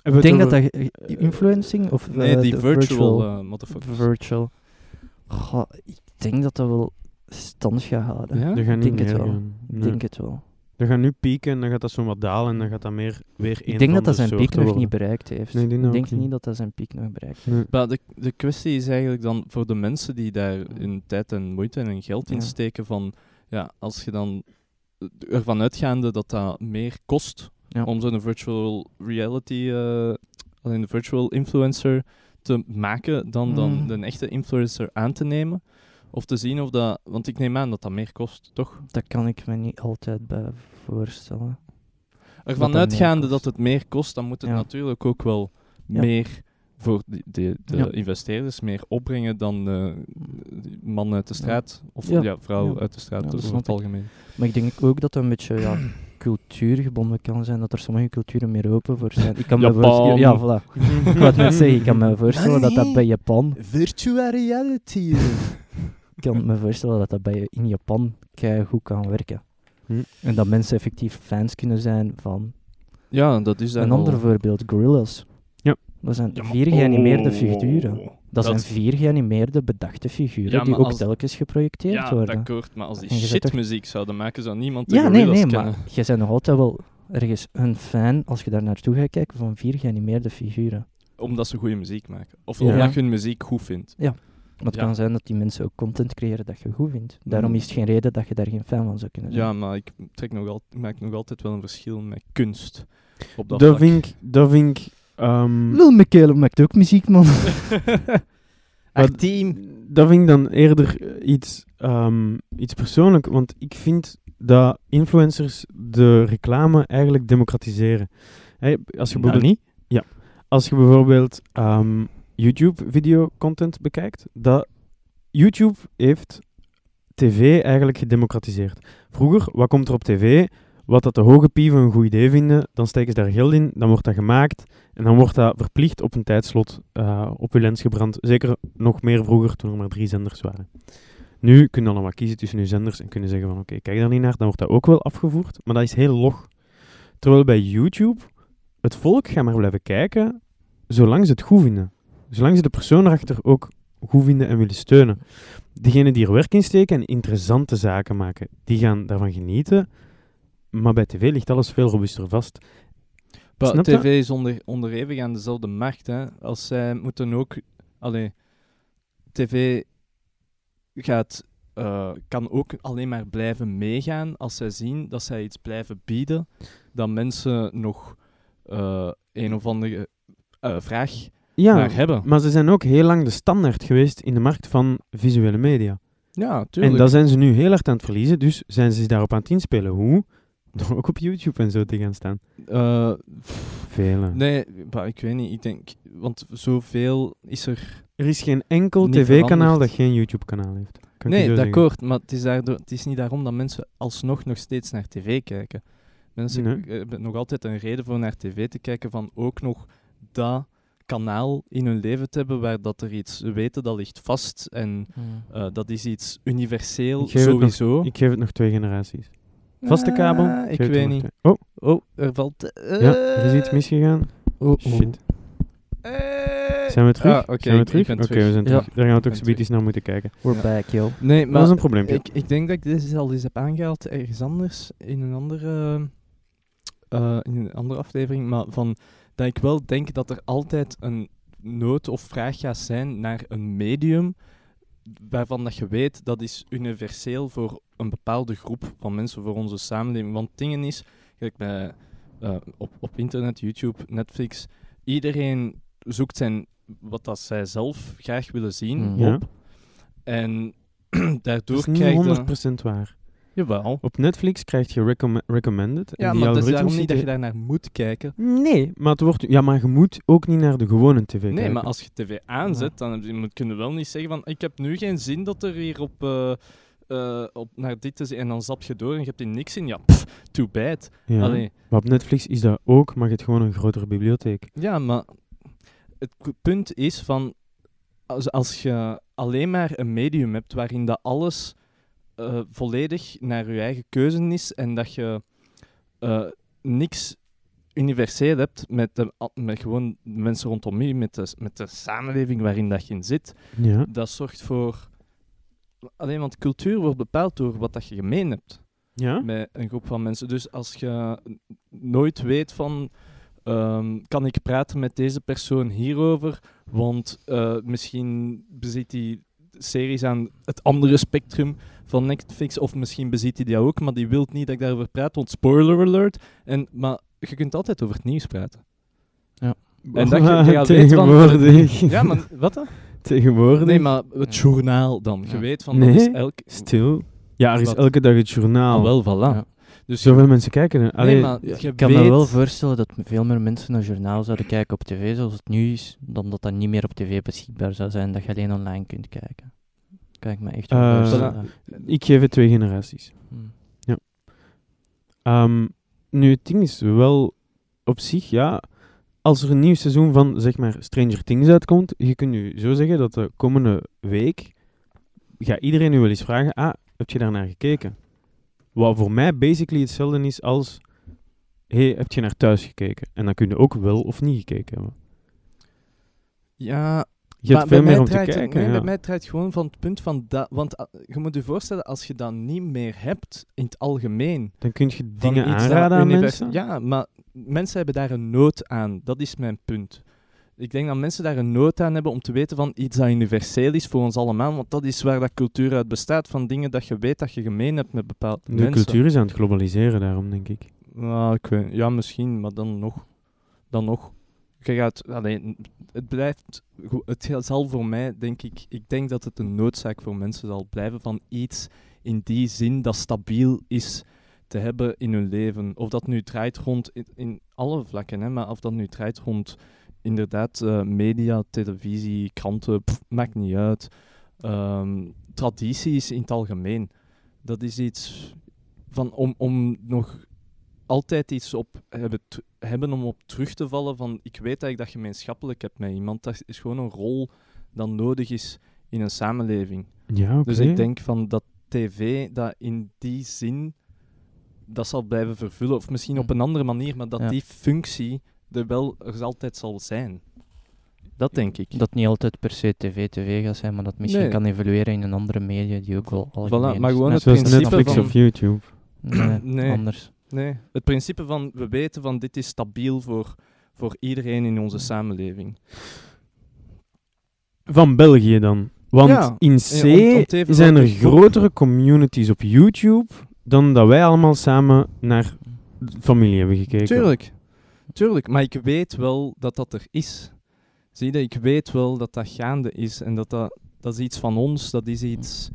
ik denk dat dat influencing of Nee, eh, die de virtual, eh, motherfuckers. virtual. Goh, ik denk dat dat wel stand gaat houden. Ja? Niet denk het wel. Ik Nee. denk het wel. Dat gaat nu pieken en dan gaat dat zo wat dalen en dan gaat dat meer weer Ik denk dat dat zijn piek nog niet bereikt heeft. Nee, ik denk ik niet. niet dat dat zijn piek nog bereikt heeft. Nee. Maar de, de kwestie is eigenlijk dan voor de mensen die daar hun tijd en moeite en geld in Ja. steken van, ja, als je dan ervan uitgaande dat dat meer kost Ja. om zo'n virtual reality, alleen de virtual influencer te maken dan, dan Mm. een echte influencer aan te nemen. Of te zien of dat, want ik neem aan dat dat meer kost, toch? Dat kan ik me niet altijd bij voorstellen. Ervan uitgaande dat het meer kost, dan moet het Ja. natuurlijk ook wel Ja. meer voor de, de, de Ja. investeerders meer opbrengen dan die man uit de straat. Of Ja. ja, vrouw uit de straat dat over het algemeen. Maar ik denk ook dat dat een beetje ja, <clears throat> cultuurgebonden kan zijn, dat er sommige culturen meer open voor zijn. Ik kan me voorstellen, ja, voilà. Ik wou net zeggen, ik kan me <laughs> voorstellen dat dat bij Japan, Virtual reality. ik kan me voorstellen dat dat bij in Japan goed kan werken. Hm. En dat mensen effectief fans kunnen zijn van. ja, dat is Een al- ander voorbeeld, Gorillas. Ja. Dat zijn Ja, vier geanimeerde oh. figuren. Dat, Dat- zijn vier geanimeerde bedachte figuren Ja, die ook als- telkens geprojecteerd Ja, worden. akkoord, maar als die shitmuziek zouden maken, zou niemand de Ja, nee, nee, kennen. maar je bent nog altijd wel ergens een fan als je daar naartoe gaat kijken van vier geanimeerde figuren. Omdat ze goede muziek maken. Of Ja. omdat je hun muziek goed vindt. Maar het Ja. kan zijn dat die mensen ook content creëren dat je goed vindt. Daarom Mm. is het geen reden dat je daar geen fan van zou kunnen zijn. Ja, maar ik, trek nog al, ik maak nog altijd wel een verschil met kunst. Op dat, Dat vind ik... Dat vind ik ehm, Lil Michele maakt ook muziek, man. <laughs> Team. dat vind ik dan eerder iets ehm, iets persoonlijk, want ik vind dat influencers de reclame eigenlijk democratiseren. Hè, als je Nou, bijvoorbeeld, niet? als je bijvoorbeeld ehm, YouTube-video-content bekijkt, dat YouTube heeft tv eigenlijk gedemocratiseerd. Vroeger, wat komt er op tv? Wat dat de hoge pieven een goed idee vinden, dan steken ze daar geld in, dan wordt dat gemaakt en dan wordt dat verplicht op een tijdslot eh, op je lens gebrand. Zeker nog meer vroeger, toen er maar drie zenders waren. Nu kun je dan nog wat kiezen tussen je zenders en kunnen zeggen van oké, kijk daar niet naar, dan wordt dat ook wel afgevoerd, maar dat is heel log. Terwijl bij YouTube, het volk gaat maar blijven kijken zolang ze het goed vinden. Zolang ze de persoon erachter ook goed vinden en willen steunen. Degenen die er werk in steken en interessante zaken maken, die gaan daarvan genieten. Maar bij tv ligt alles veel robuuster vast. Maar tv is onder, onderhevig aan dezelfde markt. Hè. Als zij moeten ook... Allee, tv gaat, eh, kan ook alleen maar blijven meegaan als zij zien dat zij iets blijven bieden dat mensen nog eh, een of andere eh, vraag Ja, naar hebben. maar ze zijn ook heel lang de standaard geweest in de markt van visuele media. Ja, tuurlijk. En dat zijn ze nu heel hard aan het verliezen, dus zijn ze daarop aan het inspelen. Hoe? <laughs> Door ook op YouTube en zo te gaan staan. Eh, Vele. nee, maar ik weet niet. Ik denk... Want zoveel is er... Er is geen enkel tv-kanaal dat geen YouTube-kanaal heeft. Kan nee, zeggen. akkoord. Maar het is, daardoor, het is niet daarom dat mensen alsnog nog steeds naar tv kijken. Mensen Nee. hebben nog altijd een reden voor naar tv te kijken van ook nog dat kanaal in hun leven te hebben waar dat er iets ze weten dat ligt vast en eh, dat is iets universeel Ik het nog- sowieso. Ik geef het nog twee generaties. Vaste kabel? Ah, ik weet niet. Oh, Oh, er valt. ja, er is iets misgegaan. Oh, oh. Shit. Eh. Zijn we terug? Ah, oké, zijn we terug? Oké, we zijn Ja. terug. Daar gaan we toch zoiets naar moeten kijken. We're Ja. back, yo. Nee, dat is maar een probleempje. ik, ik denk dat ik dit al eens heb aangehaald ergens anders in een andere, eh, in een andere aflevering, maar van dat ik wel denk dat er altijd een nood of vraag gaat zijn naar een medium waarvan dat je weet dat is universeel voor een bepaalde groep van mensen, voor onze samenleving. Want dingen is, kijk bij, eh, op, op internet, YouTube, Netflix, iedereen zoekt zijn, wat dat zij zelf graag willen zien. Ja. op. En <clears throat> Dat daardoor is niet krijg je... 100% waar. Jawel. Op Netflix krijg je recomm- recommended. en Ja, die maar dat is daarom niet dat je daar naar moet kijken. Nee, maar, het wordt... ja, maar je moet ook niet naar de gewone tv Nee, kijken. maar als je tv aanzet, dan heb je- wel niet zeggen van ik heb nu geen zin dat er hier op, eh, eh, op naar dit te zien en dan zap je door en je hebt er niks in. Ja, pff, too bad. Ja. Allee, Maar op Netflix is dat ook, maar je hebt gewoon een grotere bibliotheek. ja, maar het punt is van als, als je alleen maar een medium hebt waarin dat alles eh, volledig naar je eigen keuze is en dat je eh, niks universeel hebt met, de, met gewoon de mensen rondom je, met de, met de samenleving waarin dat je in zit, Ja. dat zorgt voor... Alleen want cultuur wordt bepaald door wat dat je gemeen hebt Ja? met een groep van mensen. Dus als je nooit weet van... ehm, kan ik praten met deze persoon hierover? Want eh, misschien bezit hij series aan het andere spectrum van Netflix. Of misschien bezit hij die ook, maar die wil niet dat ik daarover praat. Want spoiler alert. En, maar je kunt altijd over het nieuws praten. En dat je- <laughs> je weten van- Tegenwoordig. Ja, maar wat dan? Tegenwoordig. Nee, maar het journaal dan. Je Ja. weet van, Nee. dat is elk... Stil. Ja, er is Wat? elke dag het journaal. Ah, wel, voilà. Ja. Dus Zoveel mensen kijken. Allee, nee, maar Ja, je ik kan me wel voorstellen dat veel meer mensen een journaal zouden kijken op tv zoals het nu is, dan dat dat niet meer op tv beschikbaar zou zijn, dat je alleen online kunt kijken. Ik me echt voorstellen. ik geef het twee generaties. Hmm. Ehm, nu, het ding is wel op zich, ja, als er een nieuw seizoen van, zeg maar, Stranger Things uitkomt, je kunt nu zo zeggen dat de komende week, gaat iedereen nu wel eens vragen, ah, heb je daar naar gekeken? Wat voor mij basically hetzelfde is als, hey, heb je naar thuis gekeken? En dan kun je ook wel of niet gekeken hebben. Ja, Je hebt bij veel meer mij om te het-. Nee, ja. bij mij draait het gewoon van het punt van dat... Want ah, je moet je voorstellen, als je dat niet meer hebt, in het algemeen... Dan kun je dingen aanraden aan mensen. Ja, maar mensen hebben daar een nood aan. Dat is mijn punt. Ik denk dat mensen daar een nood aan hebben om te weten van iets dat universeel is voor ons allemaal. Want dat is waar dat cultuur uit bestaat. Van dingen dat je weet dat je gemeen hebt met bepaalde De mensen. cultuur is aan het globaliseren, daarom denk ik. Ja, ik weet- ja, misschien, maar dan nog. Dan nog. Je gaat, alleen, het blijft, het zal voor mij, denk ik, ik denk dat het een noodzaak voor mensen zal blijven van iets in die zin dat stabiel is te hebben in hun leven. Of dat nu draait rond, in, alle vlakken, hè, maar of dat nu draait rond inderdaad eh, media, televisie, kranten, maakt niet uit. Ehm, tradities in het algemeen. Dat is iets van om, om nog altijd iets op hebben, hebben om op terug te vallen van ik weet dat ik dat gemeenschappelijk heb met iemand. Dat is gewoon een rol dat nodig is in een samenleving. Ja, oké. Dus ik denk van dat tv dat in die zin dat zal blijven vervullen. Of misschien op een andere manier, maar dat Ja. die functie er wel er altijd zal zijn. Dat denk ik. Dat niet altijd per se tv-tv gaat zijn, maar dat misschien Nee. kan evolueren in een andere media die ook wel algemeen Voilà, maar gewoon het Zoals principe Netflix van- of YouTube. Nee, Nee. anders. Nee, het principe van we weten van dit is stabiel voor, voor iedereen in onze samenleving. Van België dan. Want Ja, in C ja, om- om het even zijn er grotere communities op YouTube dan dat wij allemaal samen naar de familie hebben gekeken. Tuurlijk, tuurlijk, maar ik weet wel dat dat er is. Zie je, ik weet wel dat dat gaande is en dat dat, dat is iets van ons, dat is iets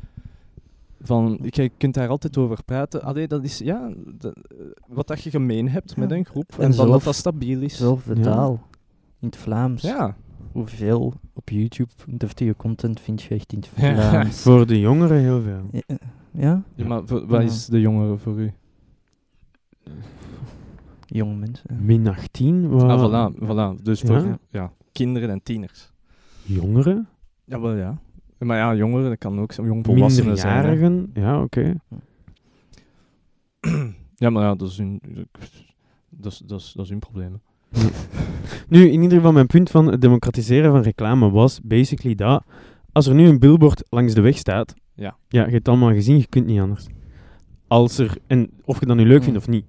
van, je kunt daar altijd over praten. Allee, dat is, ja, dat, eh, wat dat je gemeen hebt met een groep en, En van dat zelf- dat stabiel is. Zelf de Ja. taal. In het Vlaams. Ja, Hoeveel op YouTube deftige content vind je echt in het Ja. Vlaams? <laughs> Voor de jongeren heel veel. Ja, Ja? ja maar voor- wat Ja. is de jongere voor u? <laughs> Jonge mensen. Min 18? Wat? Ah, voilà, voilà. Dus voor Ja? ja. kinderen en tieners. Jongeren? Ja, wel ja. Maar ja, jongeren, dat kan ook jongvolwassenen zijn. Minderjarigen? Ja, oké. <clears throat> Ja, maar ja, dat is hun, dat is, dat is, dat is hun probleem. Nu, in ieder geval, mijn punt van het democratiseren van reclame was basically dat als er nu een billboard langs de weg staat, Ja. ja, je hebt het allemaal gezien, je kunt niet anders. Als er, en of je dat nu leuk vindt of niet.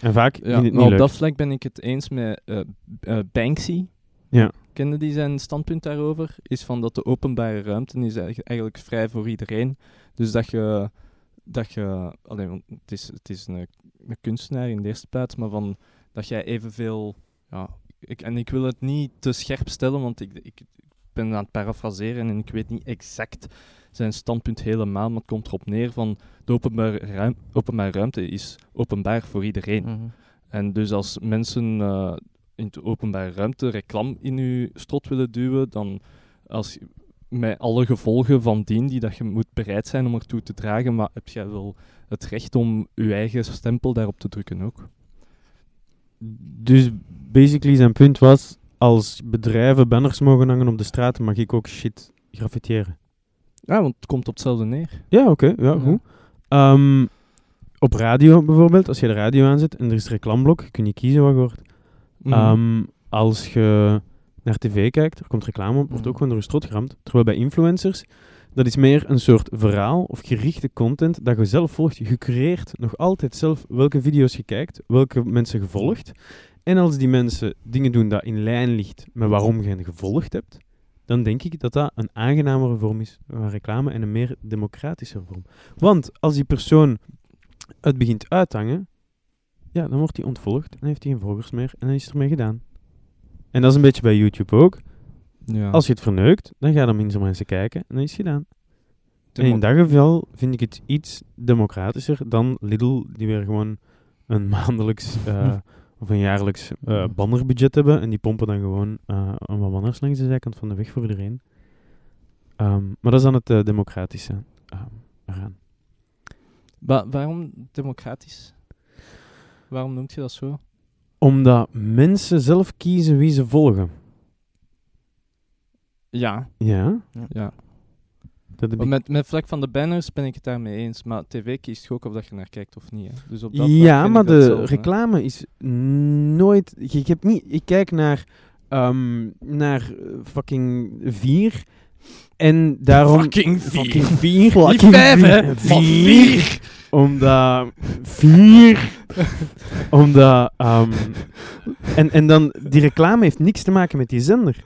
En vaak Ja, vind het maar niet op leuk. dat vlak ben ik het eens met eh, eh, Banksy. Ja. Kende die zijn standpunt daarover? Is van dat de openbare ruimte is eigenlijk- vrij voor iedereen. Dus dat je... Dat je allee, want het is, het is een, een kunstenaar in de eerste plaats, maar van dat jij evenveel... Ja, ik, en ik wil het niet te scherp stellen, want ik, ik, ik ben aan het parafraseren en ik weet niet exact zijn standpunt helemaal, maar het komt erop neer van de openbare, ruim, openbare ruimte is openbaar voor iedereen. Mhm. En dus als mensen eh, in de openbare ruimte reclame in je strot willen duwen, dan als, met alle gevolgen van dien die dat je moet bereid zijn om ertoe te dragen, maar heb jij wel het recht om je eigen stempel daarop te drukken ook. Dus basically zijn punt was, als bedrijven banners mogen hangen op de straat, mag ik ook shit graffitiëren. Ja, want het komt op hetzelfde neer. Ja, oké, ja, Ja. goed. Ehm, op radio bijvoorbeeld, als je de radio aanzet en er is reclameblok, kun je kiezen wat je hoort. Mhm. Ehm, als je naar tv kijkt, er komt reclame op, wordt ook gewoon door je strot geramd. Terwijl bij influencers, dat is meer een soort verhaal of gerichte content dat je zelf volgt. Je creëert nog altijd zelf welke video's je kijkt, welke mensen je volgt. En als die mensen dingen doen dat in lijn ligt met waarom je hen gevolgd hebt, dan denk ik dat dat een aangenamere vorm is van reclame en een meer democratische vorm. Want als die persoon het begint uit te hangen, ja, dan wordt hij ontvolgd en heeft hij geen volgers meer en dan is het ermee gedaan. En dat is een beetje bij YouTube ook. ja. Als je het verneukt, dan gaan er minder mensen kijken en dan is het gedaan. En in dat geval vind ik het iets democratischer dan Lidl, die weer gewoon een <laughs> maandelijks eh, <laughs> of een jaarlijks eh, bannerbudget hebben. En die pompen dan gewoon eh een wat banners langs de zijkant van de weg voor iedereen. Ehm, maar dat is dan het democratische ehm, eraan. Wa- waarom democratisch? Waarom noemt je dat zo? Omdat mensen zelf kiezen wie ze volgen. Ja, Ja, ja. dat heb Maar ik Met, met vlak van de banners ben ik het daarmee eens. Maar tv kiest ook of dat je naar kijkt of niet. Hè. Dus op dat Ja, maar de hè. reclame is nooit. Je, je hebt niet. Ik kijk naar, ehm, naar eh, fucking vier. En daarom. Fucking vier. Fucking vier. Niet Fucking vijf, hè? Vier. Omdat. Vier. Omdat. ehm, en, en dan. Die reclame heeft niks te maken met die zender.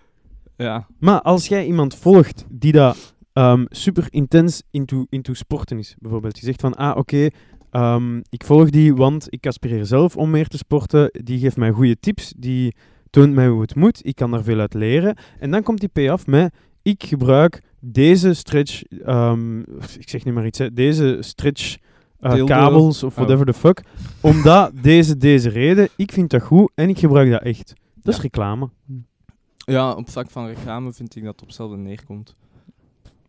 Ja, Maar als jij iemand volgt die dat ehm, super intens into, into sporten is, bijvoorbeeld. Je zegt van, ah oké, ehm, ik volg die, want ik aspireer zelf om meer te sporten. Die geeft mij goede tips, die toont mij hoe het moet, ik kan daar veel uit leren. En dan komt die payoff met, ik gebruik deze stretch, ehm, ik zeg nu maar iets, hè, deze stretch eh, kabels of Oh. whatever the fuck, omdat <laughs> deze, deze reden, ik vind dat goed en ik gebruik dat echt. Dat is reclame. Ja, op vlak van reclame vind ik dat het op hetzelfde neerkomt.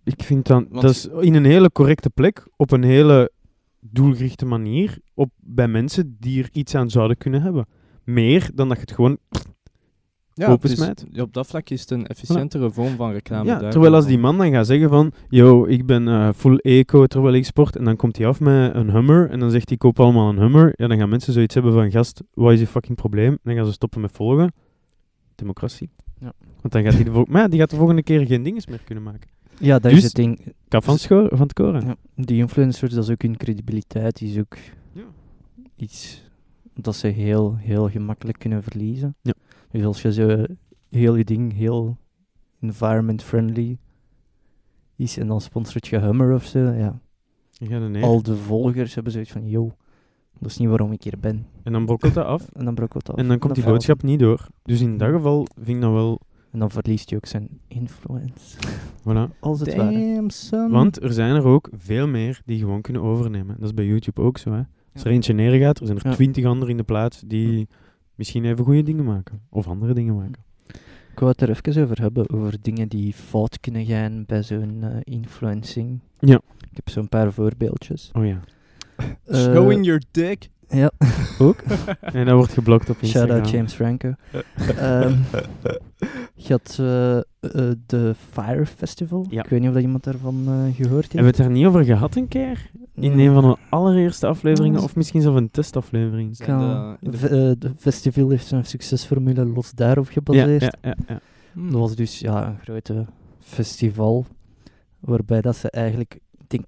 Ik vind dan, Want- dat is in een hele correcte plek, op een hele doelgerichte manier, op, bij mensen die er iets aan zouden kunnen hebben. Meer dan dat je het gewoon... Ja, dus, ja, op dat vlak is het een efficiëntere vorm van reclame. ja, daar terwijl als die man dan gaat zeggen van, yo, ik ben eh, full eco terwijl ik sport, en dan komt hij af met een Hummer, en dan zegt hij, koop allemaal een Hummer, ja, dan gaan mensen zoiets hebben van, gast, wat is je fucking probleem? En dan gaan ze stoppen met volgen. Democratie. Ja. Want dan gaat hij de, vol- <laughs> maar ja, die gaat de volgende keer geen dinges meer kunnen maken. Ja, dat Dus- is het ding. Kap van, van het koren. Ja, die influencers, dat is ook hun credibiliteit, die is ook Ja. iets dat ze heel, heel gemakkelijk kunnen verliezen. Ja. Dus als je zo heel je ding heel environment-friendly is en dan sponsort je Hummer of zo, ja. Neer. Al de volgers hebben zoiets van, yo, dat is niet waarom ik hier ben. En dan brokkelt dat af. En dan brokkelt dat af. En dan komt die boodschap niet door. Dus in dat geval vind ik dat wel... En dan verliest hij ook zijn influence. <laughs> Voilà. Als het. Damn. Want er zijn er ook veel meer die gewoon kunnen overnemen. Dat is bij YouTube ook zo. Hè. Als er eentje neergaat, er zijn er Ja. twintig anderen in de plaats die misschien even goede dingen maken. Of andere dingen maken. Ik wou het er even over hebben, over dingen die fout kunnen gaan bij zo'n eh, influencing. Ja. Ik heb zo'n paar voorbeeldjes. Oh ja. Eh, Showing your dick. Ja, <laughs> Ook? En dat wordt geblokt op Instagram. shout-out James Franco. <laughs> Ehm, je had eh, eh, de Fire Festival. Ja. Ik weet niet of dat iemand daarvan eh, gehoord heeft. Hebben we het daar niet over gehad een keer? In Nee. een van de allereerste afleveringen? Of misschien zelfs een testaflevering? Kan- de- de- de festival heeft zijn succesformule los daarop Ja, gebaseerd. ja, ja, ja. Hmm. Dat was dus ja, een grote festival, waarbij dat ze eigenlijk, ik denk,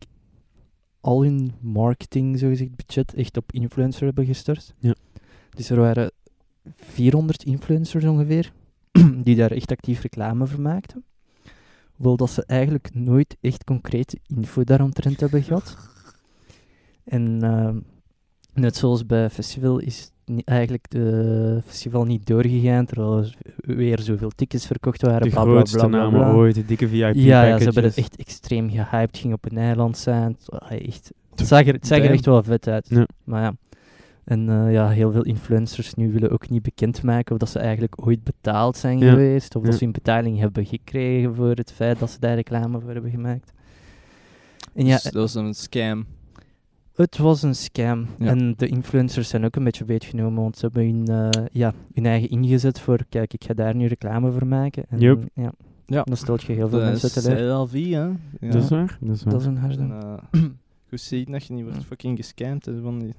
al hun marketing, zogezegd, budget echt op influencer hebben gestort. Ja. Dus er waren 400 influencers ongeveer, <clears throat> die daar echt actief reclame voor maakten. Hoewel dat ze eigenlijk nooit echt concrete info daaromtrent hebben gehad. En ehm, net zoals bij festival is eigenlijk de festival niet doorgegaan, terwijl er weer zoveel tickets verkocht waren. De bla, bla, grootste bla, bla, namen bla. ooit, de dikke VIP Ja, ja, ze hebben het packages. echt extreem gehyped, ging op een eiland zijn. Echt, het zag er, het zag er echt wel vet uit. Ja. Maar ja. En eh, ja, heel veel influencers nu willen ook niet bekendmaken of dat ze eigenlijk ooit betaald zijn Ja. geweest, of dat ze een betaling hebben gekregen voor het feit dat ze daar reclame voor hebben gemaakt. En ja, Dus dat was een scam. Het was een scam. Ja. En de influencers zijn ook een beetje beetgenomen, want ze hebben hun, eh, ja, hun eigen ingezet voor, kijk, ik ga daar nu reclame voor maken. En ja, Ja. dan stelt je heel veel Dat mensen is teleur. la vie, hè. Ja. Dat is waar, dat is waar. Dat is een harde. En, eh, <clears throat> goed zien dat je niet wordt fucking gescamd. hè, Van die...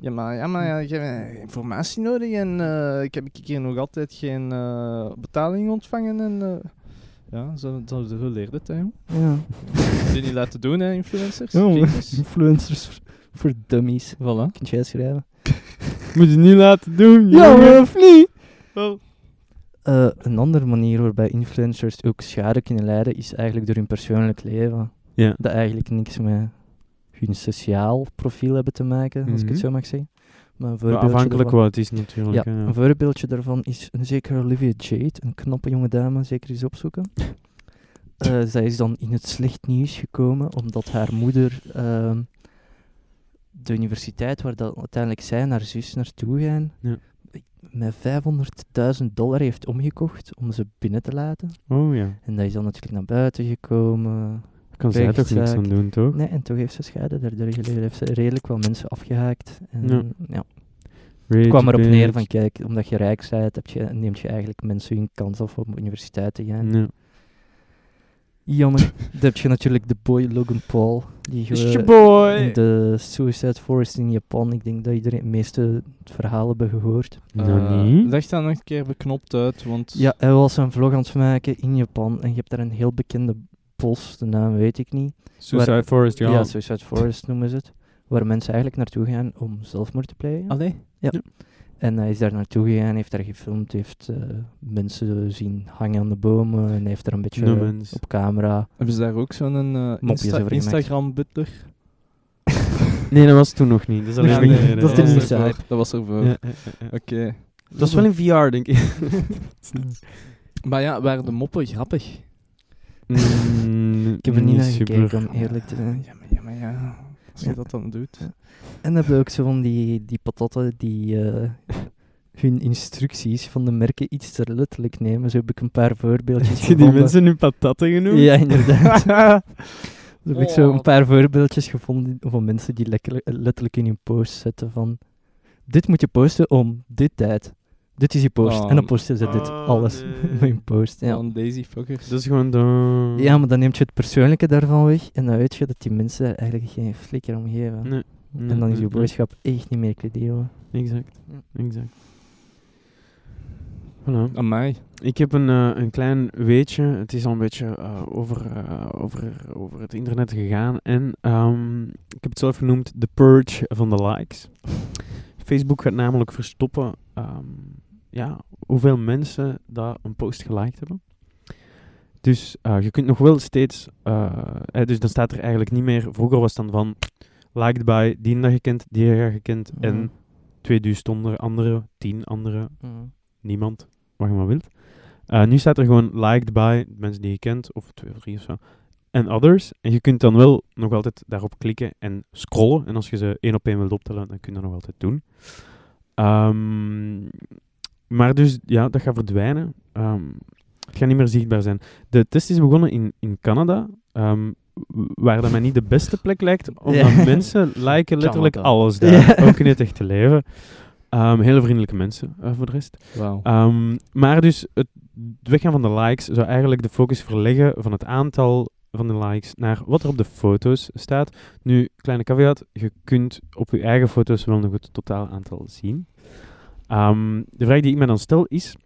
Ja, maar, ja, maar ja, ik heb eh, informatie nodig en eh, ik heb ik hier nog altijd geen eh, betaling ontvangen. En, eh, ja, zo, zo, zo leert het, hè. Ja. Die niet laten doen, hè, influencers. Ja. <laughs> Influencers voor, dummies. Voilà. Kun jij schrijven? <laughs> Moet je niet laten doen, Ja, jongen. of niet? Eh, een andere manier waarbij influencers ook schade kunnen leiden, is eigenlijk door hun persoonlijk leven. Ja. Dat eigenlijk niks met hun sociaal profiel hebben te maken, als ik het Mhm. zo mag zeggen. Maar een Maar afhankelijk daarvan- wat het is natuurlijk. Ja, ja. een voorbeeldje daarvan is een zekere Olivia Jade, een knappe jonge dame, zeker eens opzoeken. <laughs> Eh, zij is dan in het slecht nieuws gekomen omdat haar moeder ehm, de universiteit waar dat uiteindelijk zij en haar zus naartoe gaan, Ja. met 500.000 dollar heeft omgekocht om ze binnen te laten. Oh ja. En dat is dan natuurlijk naar buiten gekomen. Daar kan zij toch niks aan doen, toch? Nee, en toch heeft ze schade daardoor. Heeft ze redelijk wat mensen afgehaakt. En, Ja. ja. Het kwam erop neer van, kijk, omdat je rijk bent, heb je, neemt je eigenlijk mensen hun kans af om op universiteit te gaan. Ja. Jammer. <laughs> Dan heb je natuurlijk de boy Logan Paul, die Is ge- je boy. in de Suicide Forest in Japan, ik denk dat iedereen het meeste het verhaal hebben gehoord. Niet. Leg dat nog een keer beknopt uit, want... Ja, hij was een vlog aan het maken in Japan en je hebt daar een heel bekende bos, de naam weet ik niet. Suicide Waar- Forest, ja. Ja, Suicide Forest noemen ze het. Waar mensen eigenlijk naartoe gaan om zelfmoord te plegen. Allee? En hij is daar naartoe gegaan, heeft daar gefilmd, heeft eh, mensen zien hangen aan de bomen en heeft daar een beetje No op camera. Hebben ze daar ook zo'n eh, Insta over gemaakt. Instagram-butler? <laughs> Nee, dat was toen nog niet. Dat is Ja, nee, dat is hype. Dat was ervoor. Ja, ja, ja, ja. Oké. Dat is wel in VR, denk ik. <laughs> Maar ja, waren de moppen grappig? Mm, Ik heb er niet naar super. gekeken, om eerlijk te zijn. Ja, maar ja, maar ja. Als je Ja. dat dan doet. En dan hebben we ook zo van die, die patatten die eh, hun instructies van de merken iets te letterlijk nemen. Zo heb ik een paar voorbeeldjes <laughs> Heb je gevonden. die mensen nu patatten genoemd? Ja, inderdaad. <laughs> Zo heb ik zo Oh. een paar voorbeeldjes gevonden van mensen die lekker, letterlijk in hun post zetten van... Dit moet je posten om dit tijd. Dit is je post. Oh. En dan posten ze dit, Oh, alles nee. <laughs> met hun post. Ja. Van Daisy fuckers. Dat is gewoon de... ja, maar dan neemt je het persoonlijke daarvan weg. En dan weet je dat die mensen er eigenlijk geen flikker om geven. Nee, nee, en dan is je boodschap echt niet meer credibel. Exact, exact. Voilà. Amai. Ik heb een, eh, een klein weetje. Het is al een beetje eh, over, eh, over, over het internet gegaan. En ehm, ik heb het zelf genoemd The Purge van de likes. Facebook gaat namelijk verstoppen ehm, ja, hoeveel mensen dat een post geliked hebben. Dus eh, je kunt nog wel steeds... eh, eh, dus dan staat er eigenlijk niet meer... Vroeger was het dan van... Liked by die dat je kent, die je gekend. Mhm. En 2000 andere, andere, 10 andere, niemand, wat je maar wilt. Eh, nu staat er gewoon liked by mensen die je kent, of twee of drie of zo. En others. En je kunt dan wel nog altijd daarop klikken en scrollen. En als je ze één op één wilt optellen, dan kun je dat nog altijd doen. Ehm, maar dus, ja, dat gaat verdwijnen. Ehm, het gaat niet meer zichtbaar zijn. De test is begonnen in, in Canada, ehm, waar dat mij niet de beste plek lijkt, omdat Ja. mensen liken <laughs> letterlijk Canada. alles daar. Ja. Ook in het echte leven. Ehm, hele vriendelijke mensen, eh, voor de rest. Maar dus het weggaan van de likes zou eigenlijk de focus verleggen van het aantal van de likes naar wat er op de foto's staat. Nu, kleine caveat, je kunt op je eigen foto's wel nog het totaal aantal zien. Ehm, de vraag die ik me dan stel is,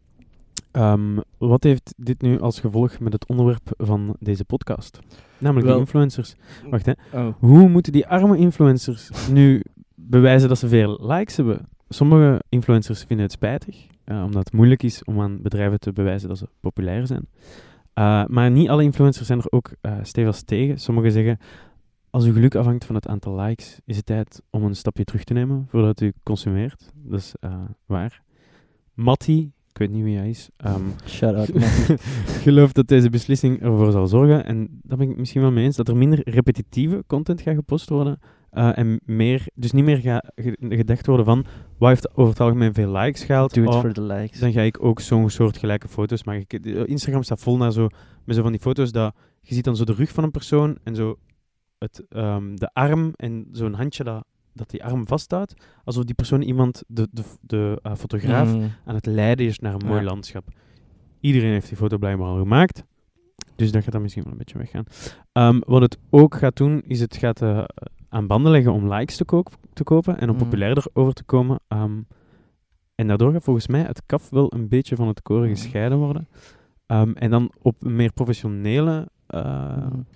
ehm, wat heeft dit nu als gevolg met het onderwerp van deze podcast? Namelijk de influencers. Wacht hè, Oh. hoe moeten die arme influencers nu bewijzen dat ze veel likes hebben? Sommige influencers vinden het spijtig, eh, omdat het moeilijk is om aan bedrijven te bewijzen dat ze populair zijn. Eh, maar niet alle influencers zijn er ook eh stevig tegen. Sommigen zeggen, als uw geluk afhangt van het aantal likes, is het tijd om een stapje terug te nemen voordat u consumeert. Dat is eh, waar. Matti, ik weet niet wie hij is, ehm, Shout out, <laughs> geloof dat deze beslissing ervoor zal zorgen, en daar ben ik misschien wel mee eens, dat er minder repetitieve content gaat gepost worden. eh, en meer, dus niet meer gaat ge- gedacht worden van, wat heeft over het algemeen veel likes gehaald? Doe het Oh, voor de likes. dan ga ik ook zo'n soort gelijke foto's maken. Eh, Instagram staat vol naar zo, met zo van die foto's dat je ziet dan zo de rug van een persoon en zo het, ehm, de arm en zo'n handje dat, dat die arm vasthoudt. Alsof die persoon iemand, de, de, de eh, fotograaf, Mm. aan het leiden is naar een mooi Ja. landschap. Iedereen heeft die foto blijkbaar al gemaakt. Dus dat gaat dan misschien wel een beetje weggaan. Ehm, wat het ook gaat doen, is het gaat eh, aan banden leggen om likes te, te kopen en om Mm. populairder over te komen. Ehm, en daardoor gaat volgens mij het kaf wel een beetje van het koren Mm. gescheiden worden. En dan op een meer professionele Mm.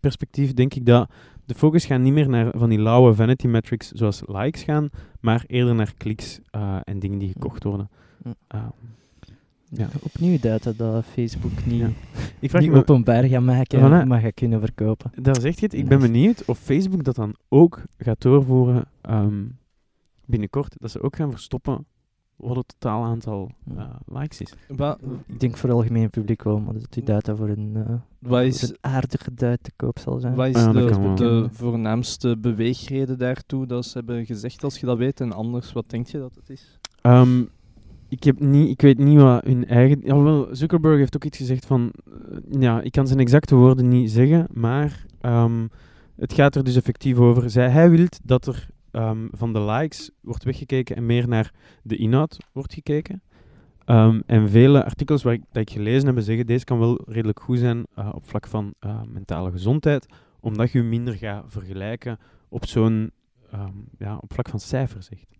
Perspectief denk ik dat de focus gaat niet meer naar van die lauwe vanity metrics zoals likes gaan, maar eerder naar kliks eh, en dingen die gekocht worden. Ehm, Ja. Opnieuw data dat Facebook niet, Ja. ik vraag niet me, openbaar gaat maken, Voilà. maar gaat kunnen verkopen. daar zeg je het, ik ben benieuwd of Facebook dat dan ook gaat doorvoeren ehm, binnenkort, dat ze ook gaan verstoppen wat het totaal aantal eh, likes is. Ik denk voor het algemeen publiek wel, maar dat die data voor een, eh, Wat is, een aardige duit te koop zal zijn. wat is Ja, de, voornaamste beweegreden daartoe dat ze hebben gezegd, als je dat weet? En anders, wat denk je dat het is? Ehm, ik, heb niet, ik weet niet wat hun eigen... Jawel, Zuckerberg heeft ook iets gezegd van... eh, ja, ik kan zijn exacte woorden niet zeggen, maar ehm, het gaat er dus effectief over. Zij, hij wil dat er ehm, van de likes wordt weggekeken en meer naar de inhoud wordt gekeken. Ehm, en vele artikels waar ik, dat ik gelezen heb zeggen, deze kan wel redelijk goed zijn eh, op vlak van eh, mentale gezondheid, omdat je minder gaat vergelijken op zo'n, ehm, ja, op vlak van cijfers echt.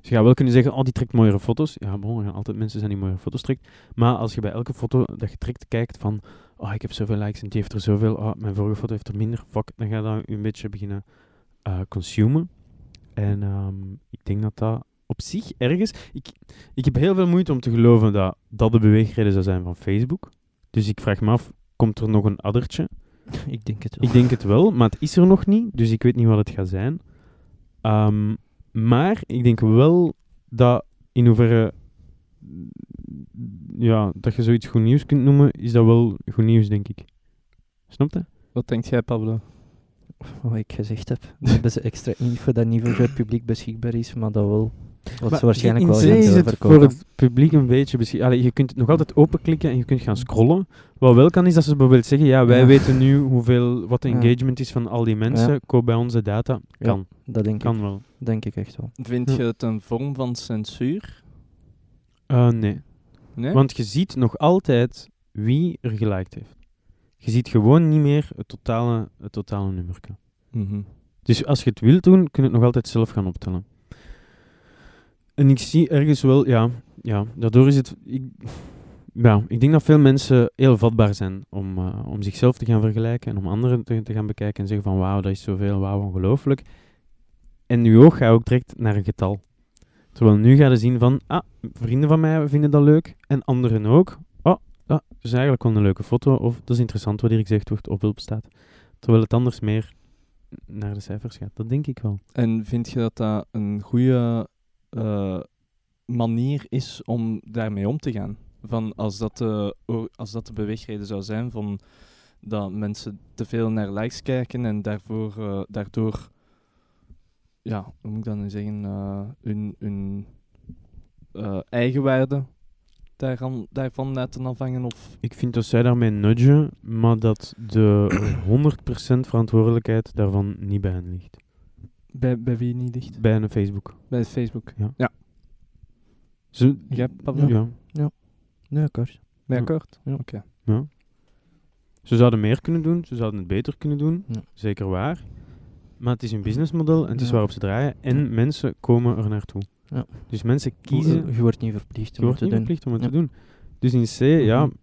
Dus je gaat wel kunnen zeggen, oh, die trekt mooiere foto's. Ja, bon, er gaan altijd mensen zijn die mooie foto's trekt. Maar als je bij elke foto dat je trekt kijkt van, oh, ik heb zoveel likes en die heeft er zoveel, oh, mijn vorige foto heeft er minder, fuck, dan ga je dat een beetje beginnen eh consumen. En ehm, ik denk dat dat op zich ergens... Ik, ik heb heel veel moeite om te geloven dat dat de beweegreden zou zijn van Facebook. Dus ik vraag me af, komt er nog een addertje? <laughs> Ik denk het wel. Ik denk het wel, maar het is er nog niet, dus ik weet niet wat het gaat zijn. Ehm, maar ik denk wel dat in hoeverre ja, dat je zoiets goed nieuws kunt noemen, is dat wel goed nieuws, denk ik. Snap je? Wat denkt jij, Pablo? Wat ik gezegd heb. We hebben ze extra info dat niet voor het publiek beschikbaar is, maar dat wel. Wat Maar ze waarschijnlijk in wel gaan is het voor het publiek een beetje beschikbaar. Je kunt het nog altijd openklikken en je kunt gaan scrollen. Wat wel kan, is dat ze bijvoorbeeld zeggen, ja, wij Ja. weten nu hoeveel, wat de Ja. engagement is van al die mensen. Ja. Koop bij onze data. Ja. Kan. Dat denk, Kan ik, wel. denk ik echt wel. Vind Ja. je het een vorm van censuur? Eh, nee. Nee? Want je ziet nog altijd wie er geliked heeft. Je ziet gewoon niet meer het totale, het totale nummer. Mhm. Dus als je het wilt doen, kun je het nog altijd zelf gaan optellen. En ik zie ergens wel, ja, ja daardoor is het... Ik, ja, ik denk dat veel mensen heel vatbaar zijn om, eh, om zichzelf te gaan vergelijken en om anderen te, te gaan bekijken en zeggen van wauw, dat is zoveel, wauw, ongelooflijk. En je oog gaat ook direct naar een getal. Terwijl nu ga je zien van, ah, vrienden van mij vinden dat leuk en anderen ook. Oh, dat is eigenlijk wel een leuke foto of dat is interessant wat hier gezegd wordt of op staat. Terwijl het anders meer naar de cijfers gaat. Dat denk ik wel. En vind je dat dat een goede eh, manier is om daarmee om te gaan? Van als, dat de, als dat de beweegreden zou zijn van dat mensen te veel naar likes kijken en daarvoor, eh, daardoor, ja, hoe moet ik dat nu zeggen, eh, hun, hun eh, eigenwaarde daarvan, daarvan laten afhangen? Of Ik vind dat zij daarmee nudgen, maar dat de <coughs> 100% verantwoordelijkheid daarvan niet bij hen ligt. bij, bij wie niet ligt? Bij een Facebook. Bij Facebook. Ze, Jij, Pablo? ja. Nee, akkoord. Ben je Ja. akkoord? Ja. Oké. Ja. Ze zouden meer kunnen doen, ze zouden het beter kunnen doen, Ja. zeker waar. Maar het is een businessmodel en het is Ja. waarop ze draaien en mensen komen er naartoe. Ja. Dus mensen kiezen, Je wordt niet verplicht om het te niet doen. verplicht om het Ja. te doen. Dus in C, ja, Mhm.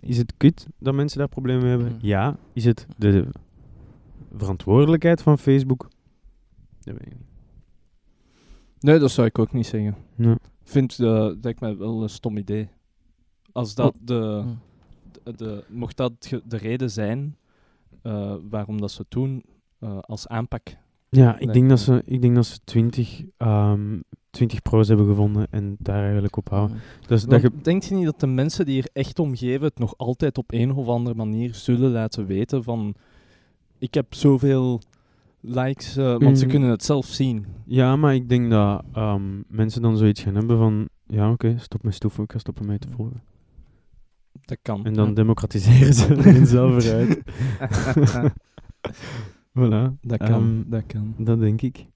is het kut dat mensen daar problemen mee hebben? Mhm. Ja. Is het de verantwoordelijkheid van Facebook? Dat weet ik niet. Nee, dat zou ik ook niet zeggen. Ja. vind uh, dat lijkt mij wel een stom idee. Als dat de, Hm. de, de- mocht dat de reden zijn eh, waarom dat ze het doen eh, als aanpak. Ja, ik denk dat ze, ik denk dat ze 20, ehm 20 pro's hebben gevonden en daar eigenlijk op houden. Dus dat je, Denkt je niet dat de mensen die er echt om geven het nog altijd op een of andere manier zullen laten weten van ik heb zoveel likes, eh, want ze Mm. kunnen het zelf zien. ja, maar ik denk dat ehm, mensen dan zoiets gaan hebben van, ja oké, stop met stoeven, ik ga stoppen mee te volgen. Dat kan. En dan democratiseren ze <laughs> hunzelf eruit. <laughs> <laughs> voilà. dat kan. Ehm, dat kan. Dat denk ik.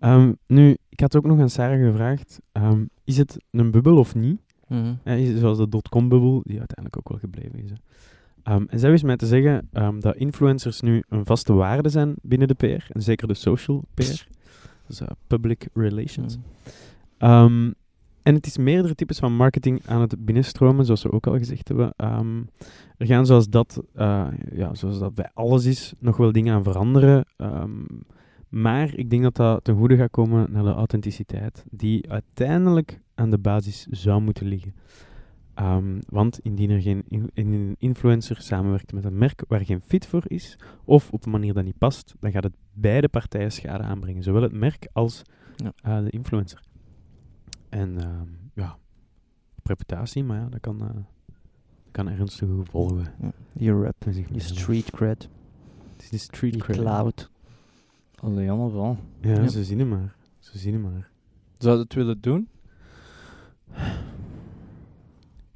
Ehm, nu, ik had ook nog aan Sarah gevraagd, ehm, is het een bubbel of niet? Ja, is- zoals de dotcom-bubbel, die uiteindelijk ook wel gebleven is. hè. En zij wist mij te zeggen dat influencers nu een vaste waarde zijn binnen de PR, en zeker de social PR, dus <laughs> eh, public relations. Ehm, en het is meerdere types van marketing aan het binnenstromen, zoals we ook al gezegd hebben. Ehm, er gaan zoals dat, eh, ja, zoals dat bij alles is, nog wel dingen aan veranderen. Ehm, maar ik denk dat dat ten goede gaat komen naar de authenticiteit, die uiteindelijk aan de basis zou moeten liggen. Ehm, want indien er geen in- een influencer samenwerkt met een merk waar geen fit voor is, of op een manier dat niet past, dan gaat het beide partijen schade aanbrengen. Zowel het merk als Ja. eh, de influencer. En ehm, ja, op reputatie, maar ja, dat kan, eh, dat kan ernstige gevolgen. Ja. Je rap, je street cred, Het is de street cred. cloud. Allee, allemaal. Ja, Ja. ze zien hem maar. Ze zien hem maar. Zou je het willen doen?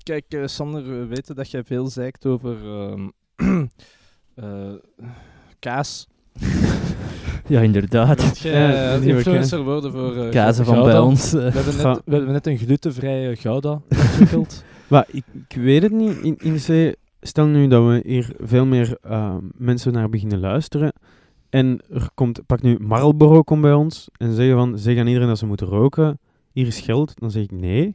Kijk, eh, Sander, we weten dat jij veel zeikt over ehm, <clears throat> eh, kaas. <laughs> Ja, inderdaad. Ja, eh, die influencer worden voor eh, Kazen van Gouda? bij ons. eh. We hebben, net, we hebben net een glutenvrije Gouda <laughs> ontwikkeld. Maar ik, ik weet het niet. In, in C, stel nu dat we hier veel meer ehm, mensen naar beginnen luisteren. En er komt, pak nu Marlboro komt bij ons en zeggen van, zeg aan iedereen dat ze moeten roken. Hier is geld. Dan zeg ik nee.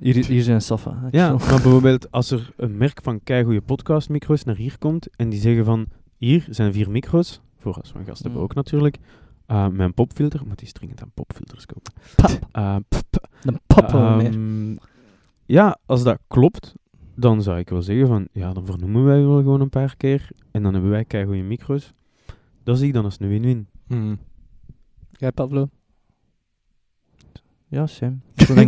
Hier, hier zijn Safa. Ja, maar bijvoorbeeld als er een merk van keigoede podcastmicro's naar hier komt en die zeggen van, hier zijn vier micro's, voor als we een gast hebben Mm. ook natuurlijk, uh, mijn popfilter, moet die dringend aan popfilters kopen. Pap, Uh, dan pappen we meer. Ja, als dat klopt, dan zou ik wel zeggen van, ja, dan vernoemen wij wel gewoon een paar keer en dan hebben wij keigoede micro's. Dat zie ik dan als een win-win. Hmm. Jij, Pablo? Ja,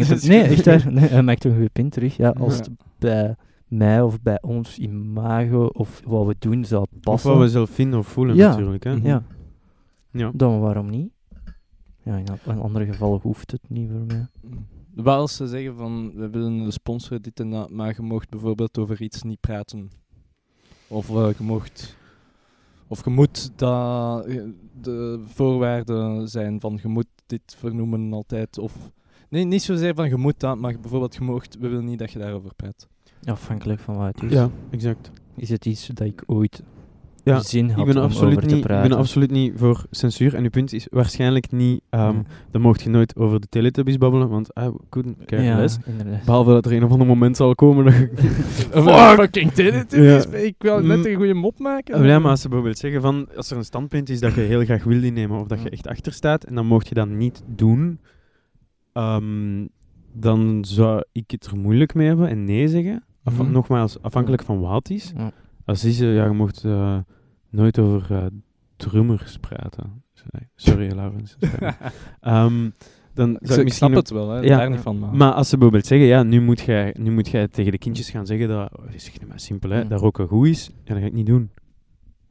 het <laughs> nee, echt. Nee, hij maakt een goede punt terug. Ja, als Ja. het bij mij of bij ons imago of wat we doen zou Of passen, wat we zelf vinden of voelen Ja. natuurlijk. Hè? Mhm. ja, Ja. dan waarom niet? Ja, in andere gevallen hoeft het niet voor mij. Wel als ze zeggen van, we willen de sponsor dit en dat, maar je mocht bijvoorbeeld over iets niet praten. Of eh, je mocht... Of je moet dat... eh, De voorwaarden zijn van, je moet dit vernoemen altijd. Of... Nee, niet zozeer van, je moet dat, maar bijvoorbeeld, je mocht... We willen niet dat je daarover praat. Afhankelijk van wat het is. Ja, exact. Is het iets dat ik ooit Ja, zin had Ik ben, om absoluut over te niet, ik praten? ben absoluut niet voor censuur. En uw punt is waarschijnlijk niet... ehm Ja. Dan mocht je nooit over de Teletubbies babbelen, want I couldn't care ja, less. inderdaad. Behalve dat er een of ander moment zal komen dat! <laughs> Fucking Teletubbies! Ja. Ik wil net Mm. een goede mop maken. Ja, maar als ze bijvoorbeeld zeggen van... Als er een standpunt is dat je heel graag wil innemen of dat je echt achter staat, en dan mocht je dat niet doen, ehm, dan zou ik het er moeilijk mee hebben en nee zeggen. Mhm. Nogmaals, afhankelijk van wat is. Ja. Als die ze, ja, je mocht eh, nooit over eh, drummers praten. Sorry, Laurens. <laughs> Ehm, dan Ik, zou ik ik misschien snap het wel, hè. Ja. daar niet van. Maar, Maar als ze bijvoorbeeld zeggen, ja, nu moet jij, nu moet jij tegen de kindjes gaan zeggen dat, oh, zeg het maar simpel, hè, Mm. dat roken goed is, ja, dat ga ik niet doen.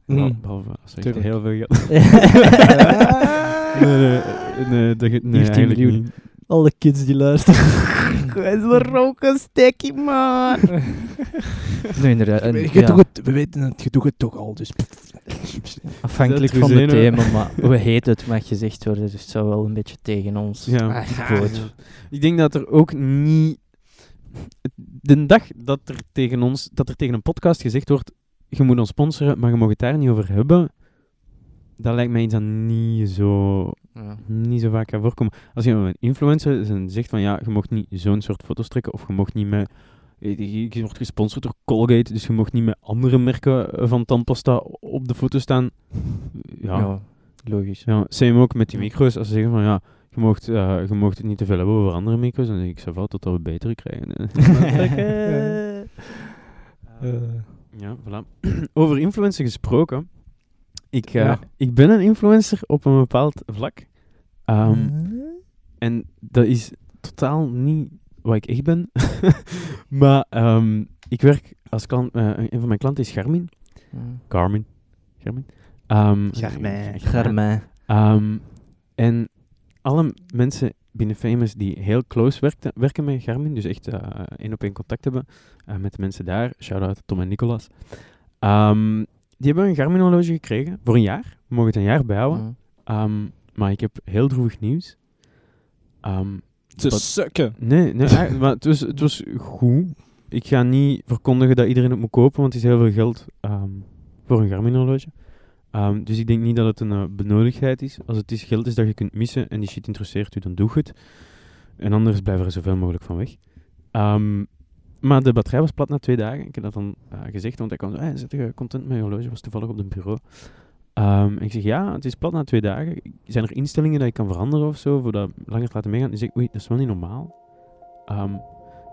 Mm. Behal- Behalve als Tuurlijk. heel veel geld... <laughs> <laughs> nee, nee, nee, dat, nee, 19 eigenlijk niet. Alle kids die luisteren. <laughs> We roken stekkie, man. <laughs> nee, inderdaad. En, je ja, het, we weten het, je doet het toch al, dus... <laughs> afhankelijk van het thema, maar hoe heet het mag gezegd worden, dus het zou wel een beetje tegen ons Ja. Ik denk dat er ook niet... De dag dat er tegen ons, dat er tegen een podcast gezegd wordt, je moet ons sponsoren, maar je mag het daar niet over hebben, dat lijkt mij iets dat niet zo, Ja. niet zo vaak gaat voorkomen. Als je een influencer is en zegt van ja, je mocht niet zo'n soort foto's trekken, of je mocht niet met... Je je wordt gesponsord door Colgate, dus je mocht niet met andere merken eh, van tandpasta op de foto staan. Ja, Ja, logisch. ja, same ook met die micro's. Als ze zeggen van ja, je mocht, eh, je mocht het niet te veel hebben over andere micro's, dan denk ik zo wel tot we betere krijgen. Eh, <laughs> ja, voilà. <clears throat> over influencer gesproken. Ik, eh, Ja. ik ben een influencer op een bepaald vlak. Ehm, En dat is totaal niet wat ik echt ben. <laughs> maar ehm, ik werk als klant, eh, een van mijn klanten is Garmin. Ja. Garmin. Garmin. Ehm, en alle mensen binnen Famous die heel close werkten, werken met Garmin, dus echt eh, één op één contact hebben met de mensen daar, shout-out Tom en Nicolas, die hebben een Garmin horloge gekregen voor een jaar. We mogen het een jaar bijhouden. Ja. Ehm, maar ik heb heel droevig nieuws. Ehm, Te sukken. nee, nee maar het was, het was goed. Ik ga niet verkondigen dat iedereen het moet kopen, want het is heel veel geld ehm, voor een Garmin horloge. Dus ik denk niet dat het een eh, benodigdheid is. Als het is geld is dat je kunt missen en die shit interesseert u, dan doe het. En anders blijf er zoveel mogelijk van weg. Maar de batterij was plat na twee dagen. Ik heb dat dan eh, gezegd, want hij kwam zo, hey, zit je content met je horloge? Was toevallig op het bureau. Ehm, en ik zeg, ja, het is plat na twee dagen. Zijn er instellingen dat ik kan veranderen of zo, voor dat langer te laten meegaan? Die zegt, oei, dat is wel niet normaal. Ehm,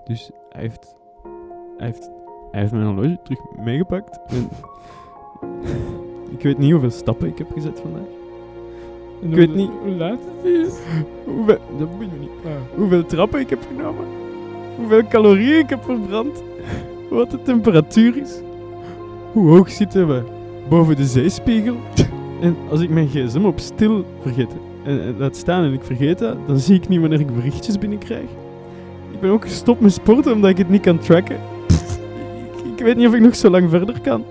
dus hij heeft, hij, heeft, hij heeft mijn horloge terug meegepakt. <laughs> En ik weet niet hoeveel stappen ik heb gezet vandaag. Ik weet niet. Hoe laat het is. <laughs> Hoeveel, dat moet je niet. Hoeveel trappen ik heb genomen. Hoeveel calorieën ik heb verbrand. Wat de temperatuur is. Hoe hoog zitten we boven de zeespiegel. En als ik mijn gsm op stil vergeet en, laat staan en ik vergeet dat, dan zie ik niet wanneer ik berichtjes binnenkrijg. Ik ben ook gestopt met sporten omdat ik het niet kan tracken. Ik, weet niet of ik nog zo lang verder kan.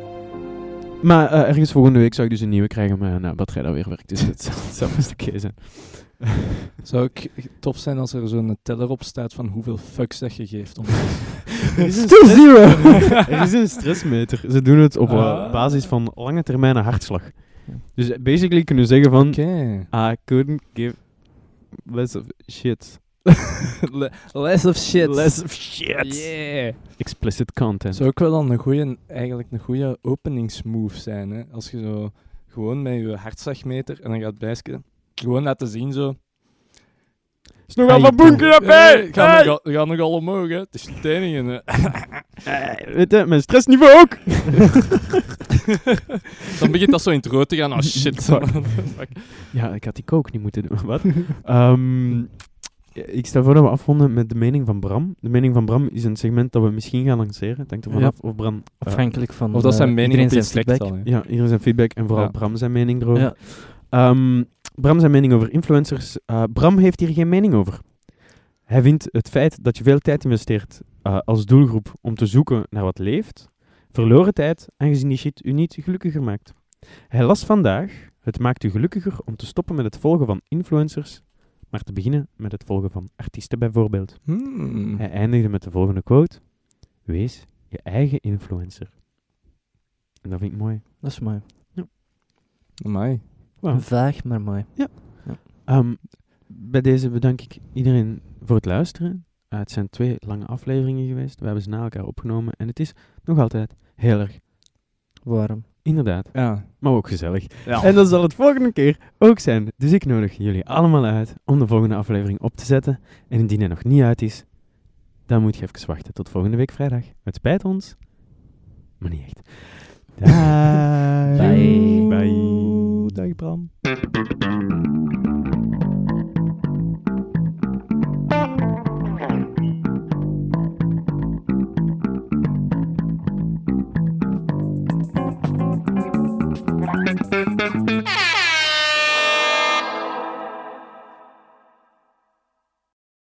Maar eh, ergens volgende week zou ik dus een nieuwe krijgen, maar nou, batterij dat weer werkt, dus dat zou <laughs> best oké zijn. <laughs> Zou ook tof zijn als er zo'n teller op staat van hoeveel fucks dat je geeft. Om <laughs> is een Still stress- zero! Er is een stressmeter. Ze doen het op eh, Ah. basis van lange termijn hartslag. Dus basically kunnen we zeggen van... Oké. I couldn't give less of shit. <laughs> Le- Less of shit. Less of shit. Yeah. Explicit content. Zou ook wel dan een goeie, eigenlijk een goede openingsmove zijn. Hè? Als je zo gewoon met je hartslagmeter en dan gaat bijsken. Gewoon laten zien zo. is nog wel wat boenke Hey, Ga nog, al- ga nog al omhoog, hè. Het is het enige, hè. Eh, weet je, mijn stressniveau ook. <laughs> Dan begint dat zo in het rood te gaan. Oh shit. <laughs> Fuck. Ja, ik had die coke niet moeten doen. Wat? Ehm, ik stel voor dat we afronden met de mening van Bram. De mening van Bram is een segment dat we misschien gaan lanceren. Hangt ervan Ja. af of Bram... eh, Afhankelijk van Of dat eh, zijn mening iedereen op zijn feedback. ja, iedereen zijn feedback en vooral Ja. Bram zijn mening erover. Ja. Ehm, Bram zijn mening over influencers. Eh, Bram heeft hier geen mening over. Hij vindt het feit dat je veel tijd investeert eh, als doelgroep om te zoeken naar wat leeft, verloren tijd, aangezien die shit u niet gelukkiger maakt. Hij las vandaag, het maakt u gelukkiger om te stoppen met het volgen van influencers, maar te beginnen met het volgen van artiesten bijvoorbeeld. Hmm. Hij eindigde met de volgende quote. Wees je eigen influencer. En dat vind ik mooi. Dat is mooi. Amai. Vaag, maar mooi. Ehm, bij deze bedank ik iedereen voor het luisteren. Eh, het zijn twee lange afleveringen geweest. We hebben ze na elkaar opgenomen. En het is nog altijd heel erg, Warm. inderdaad, Ja. maar ook gezellig. ja. En dat zal het volgende keer ook zijn. Dus ik nodig jullie allemaal uit om de volgende aflevering op te zetten. En indien hij nog niet uit is, dan moet je even wachten tot volgende week vrijdag. Het spijt ons, maar niet echt. <laughs> Bye. Bye. Doei, dag Bram.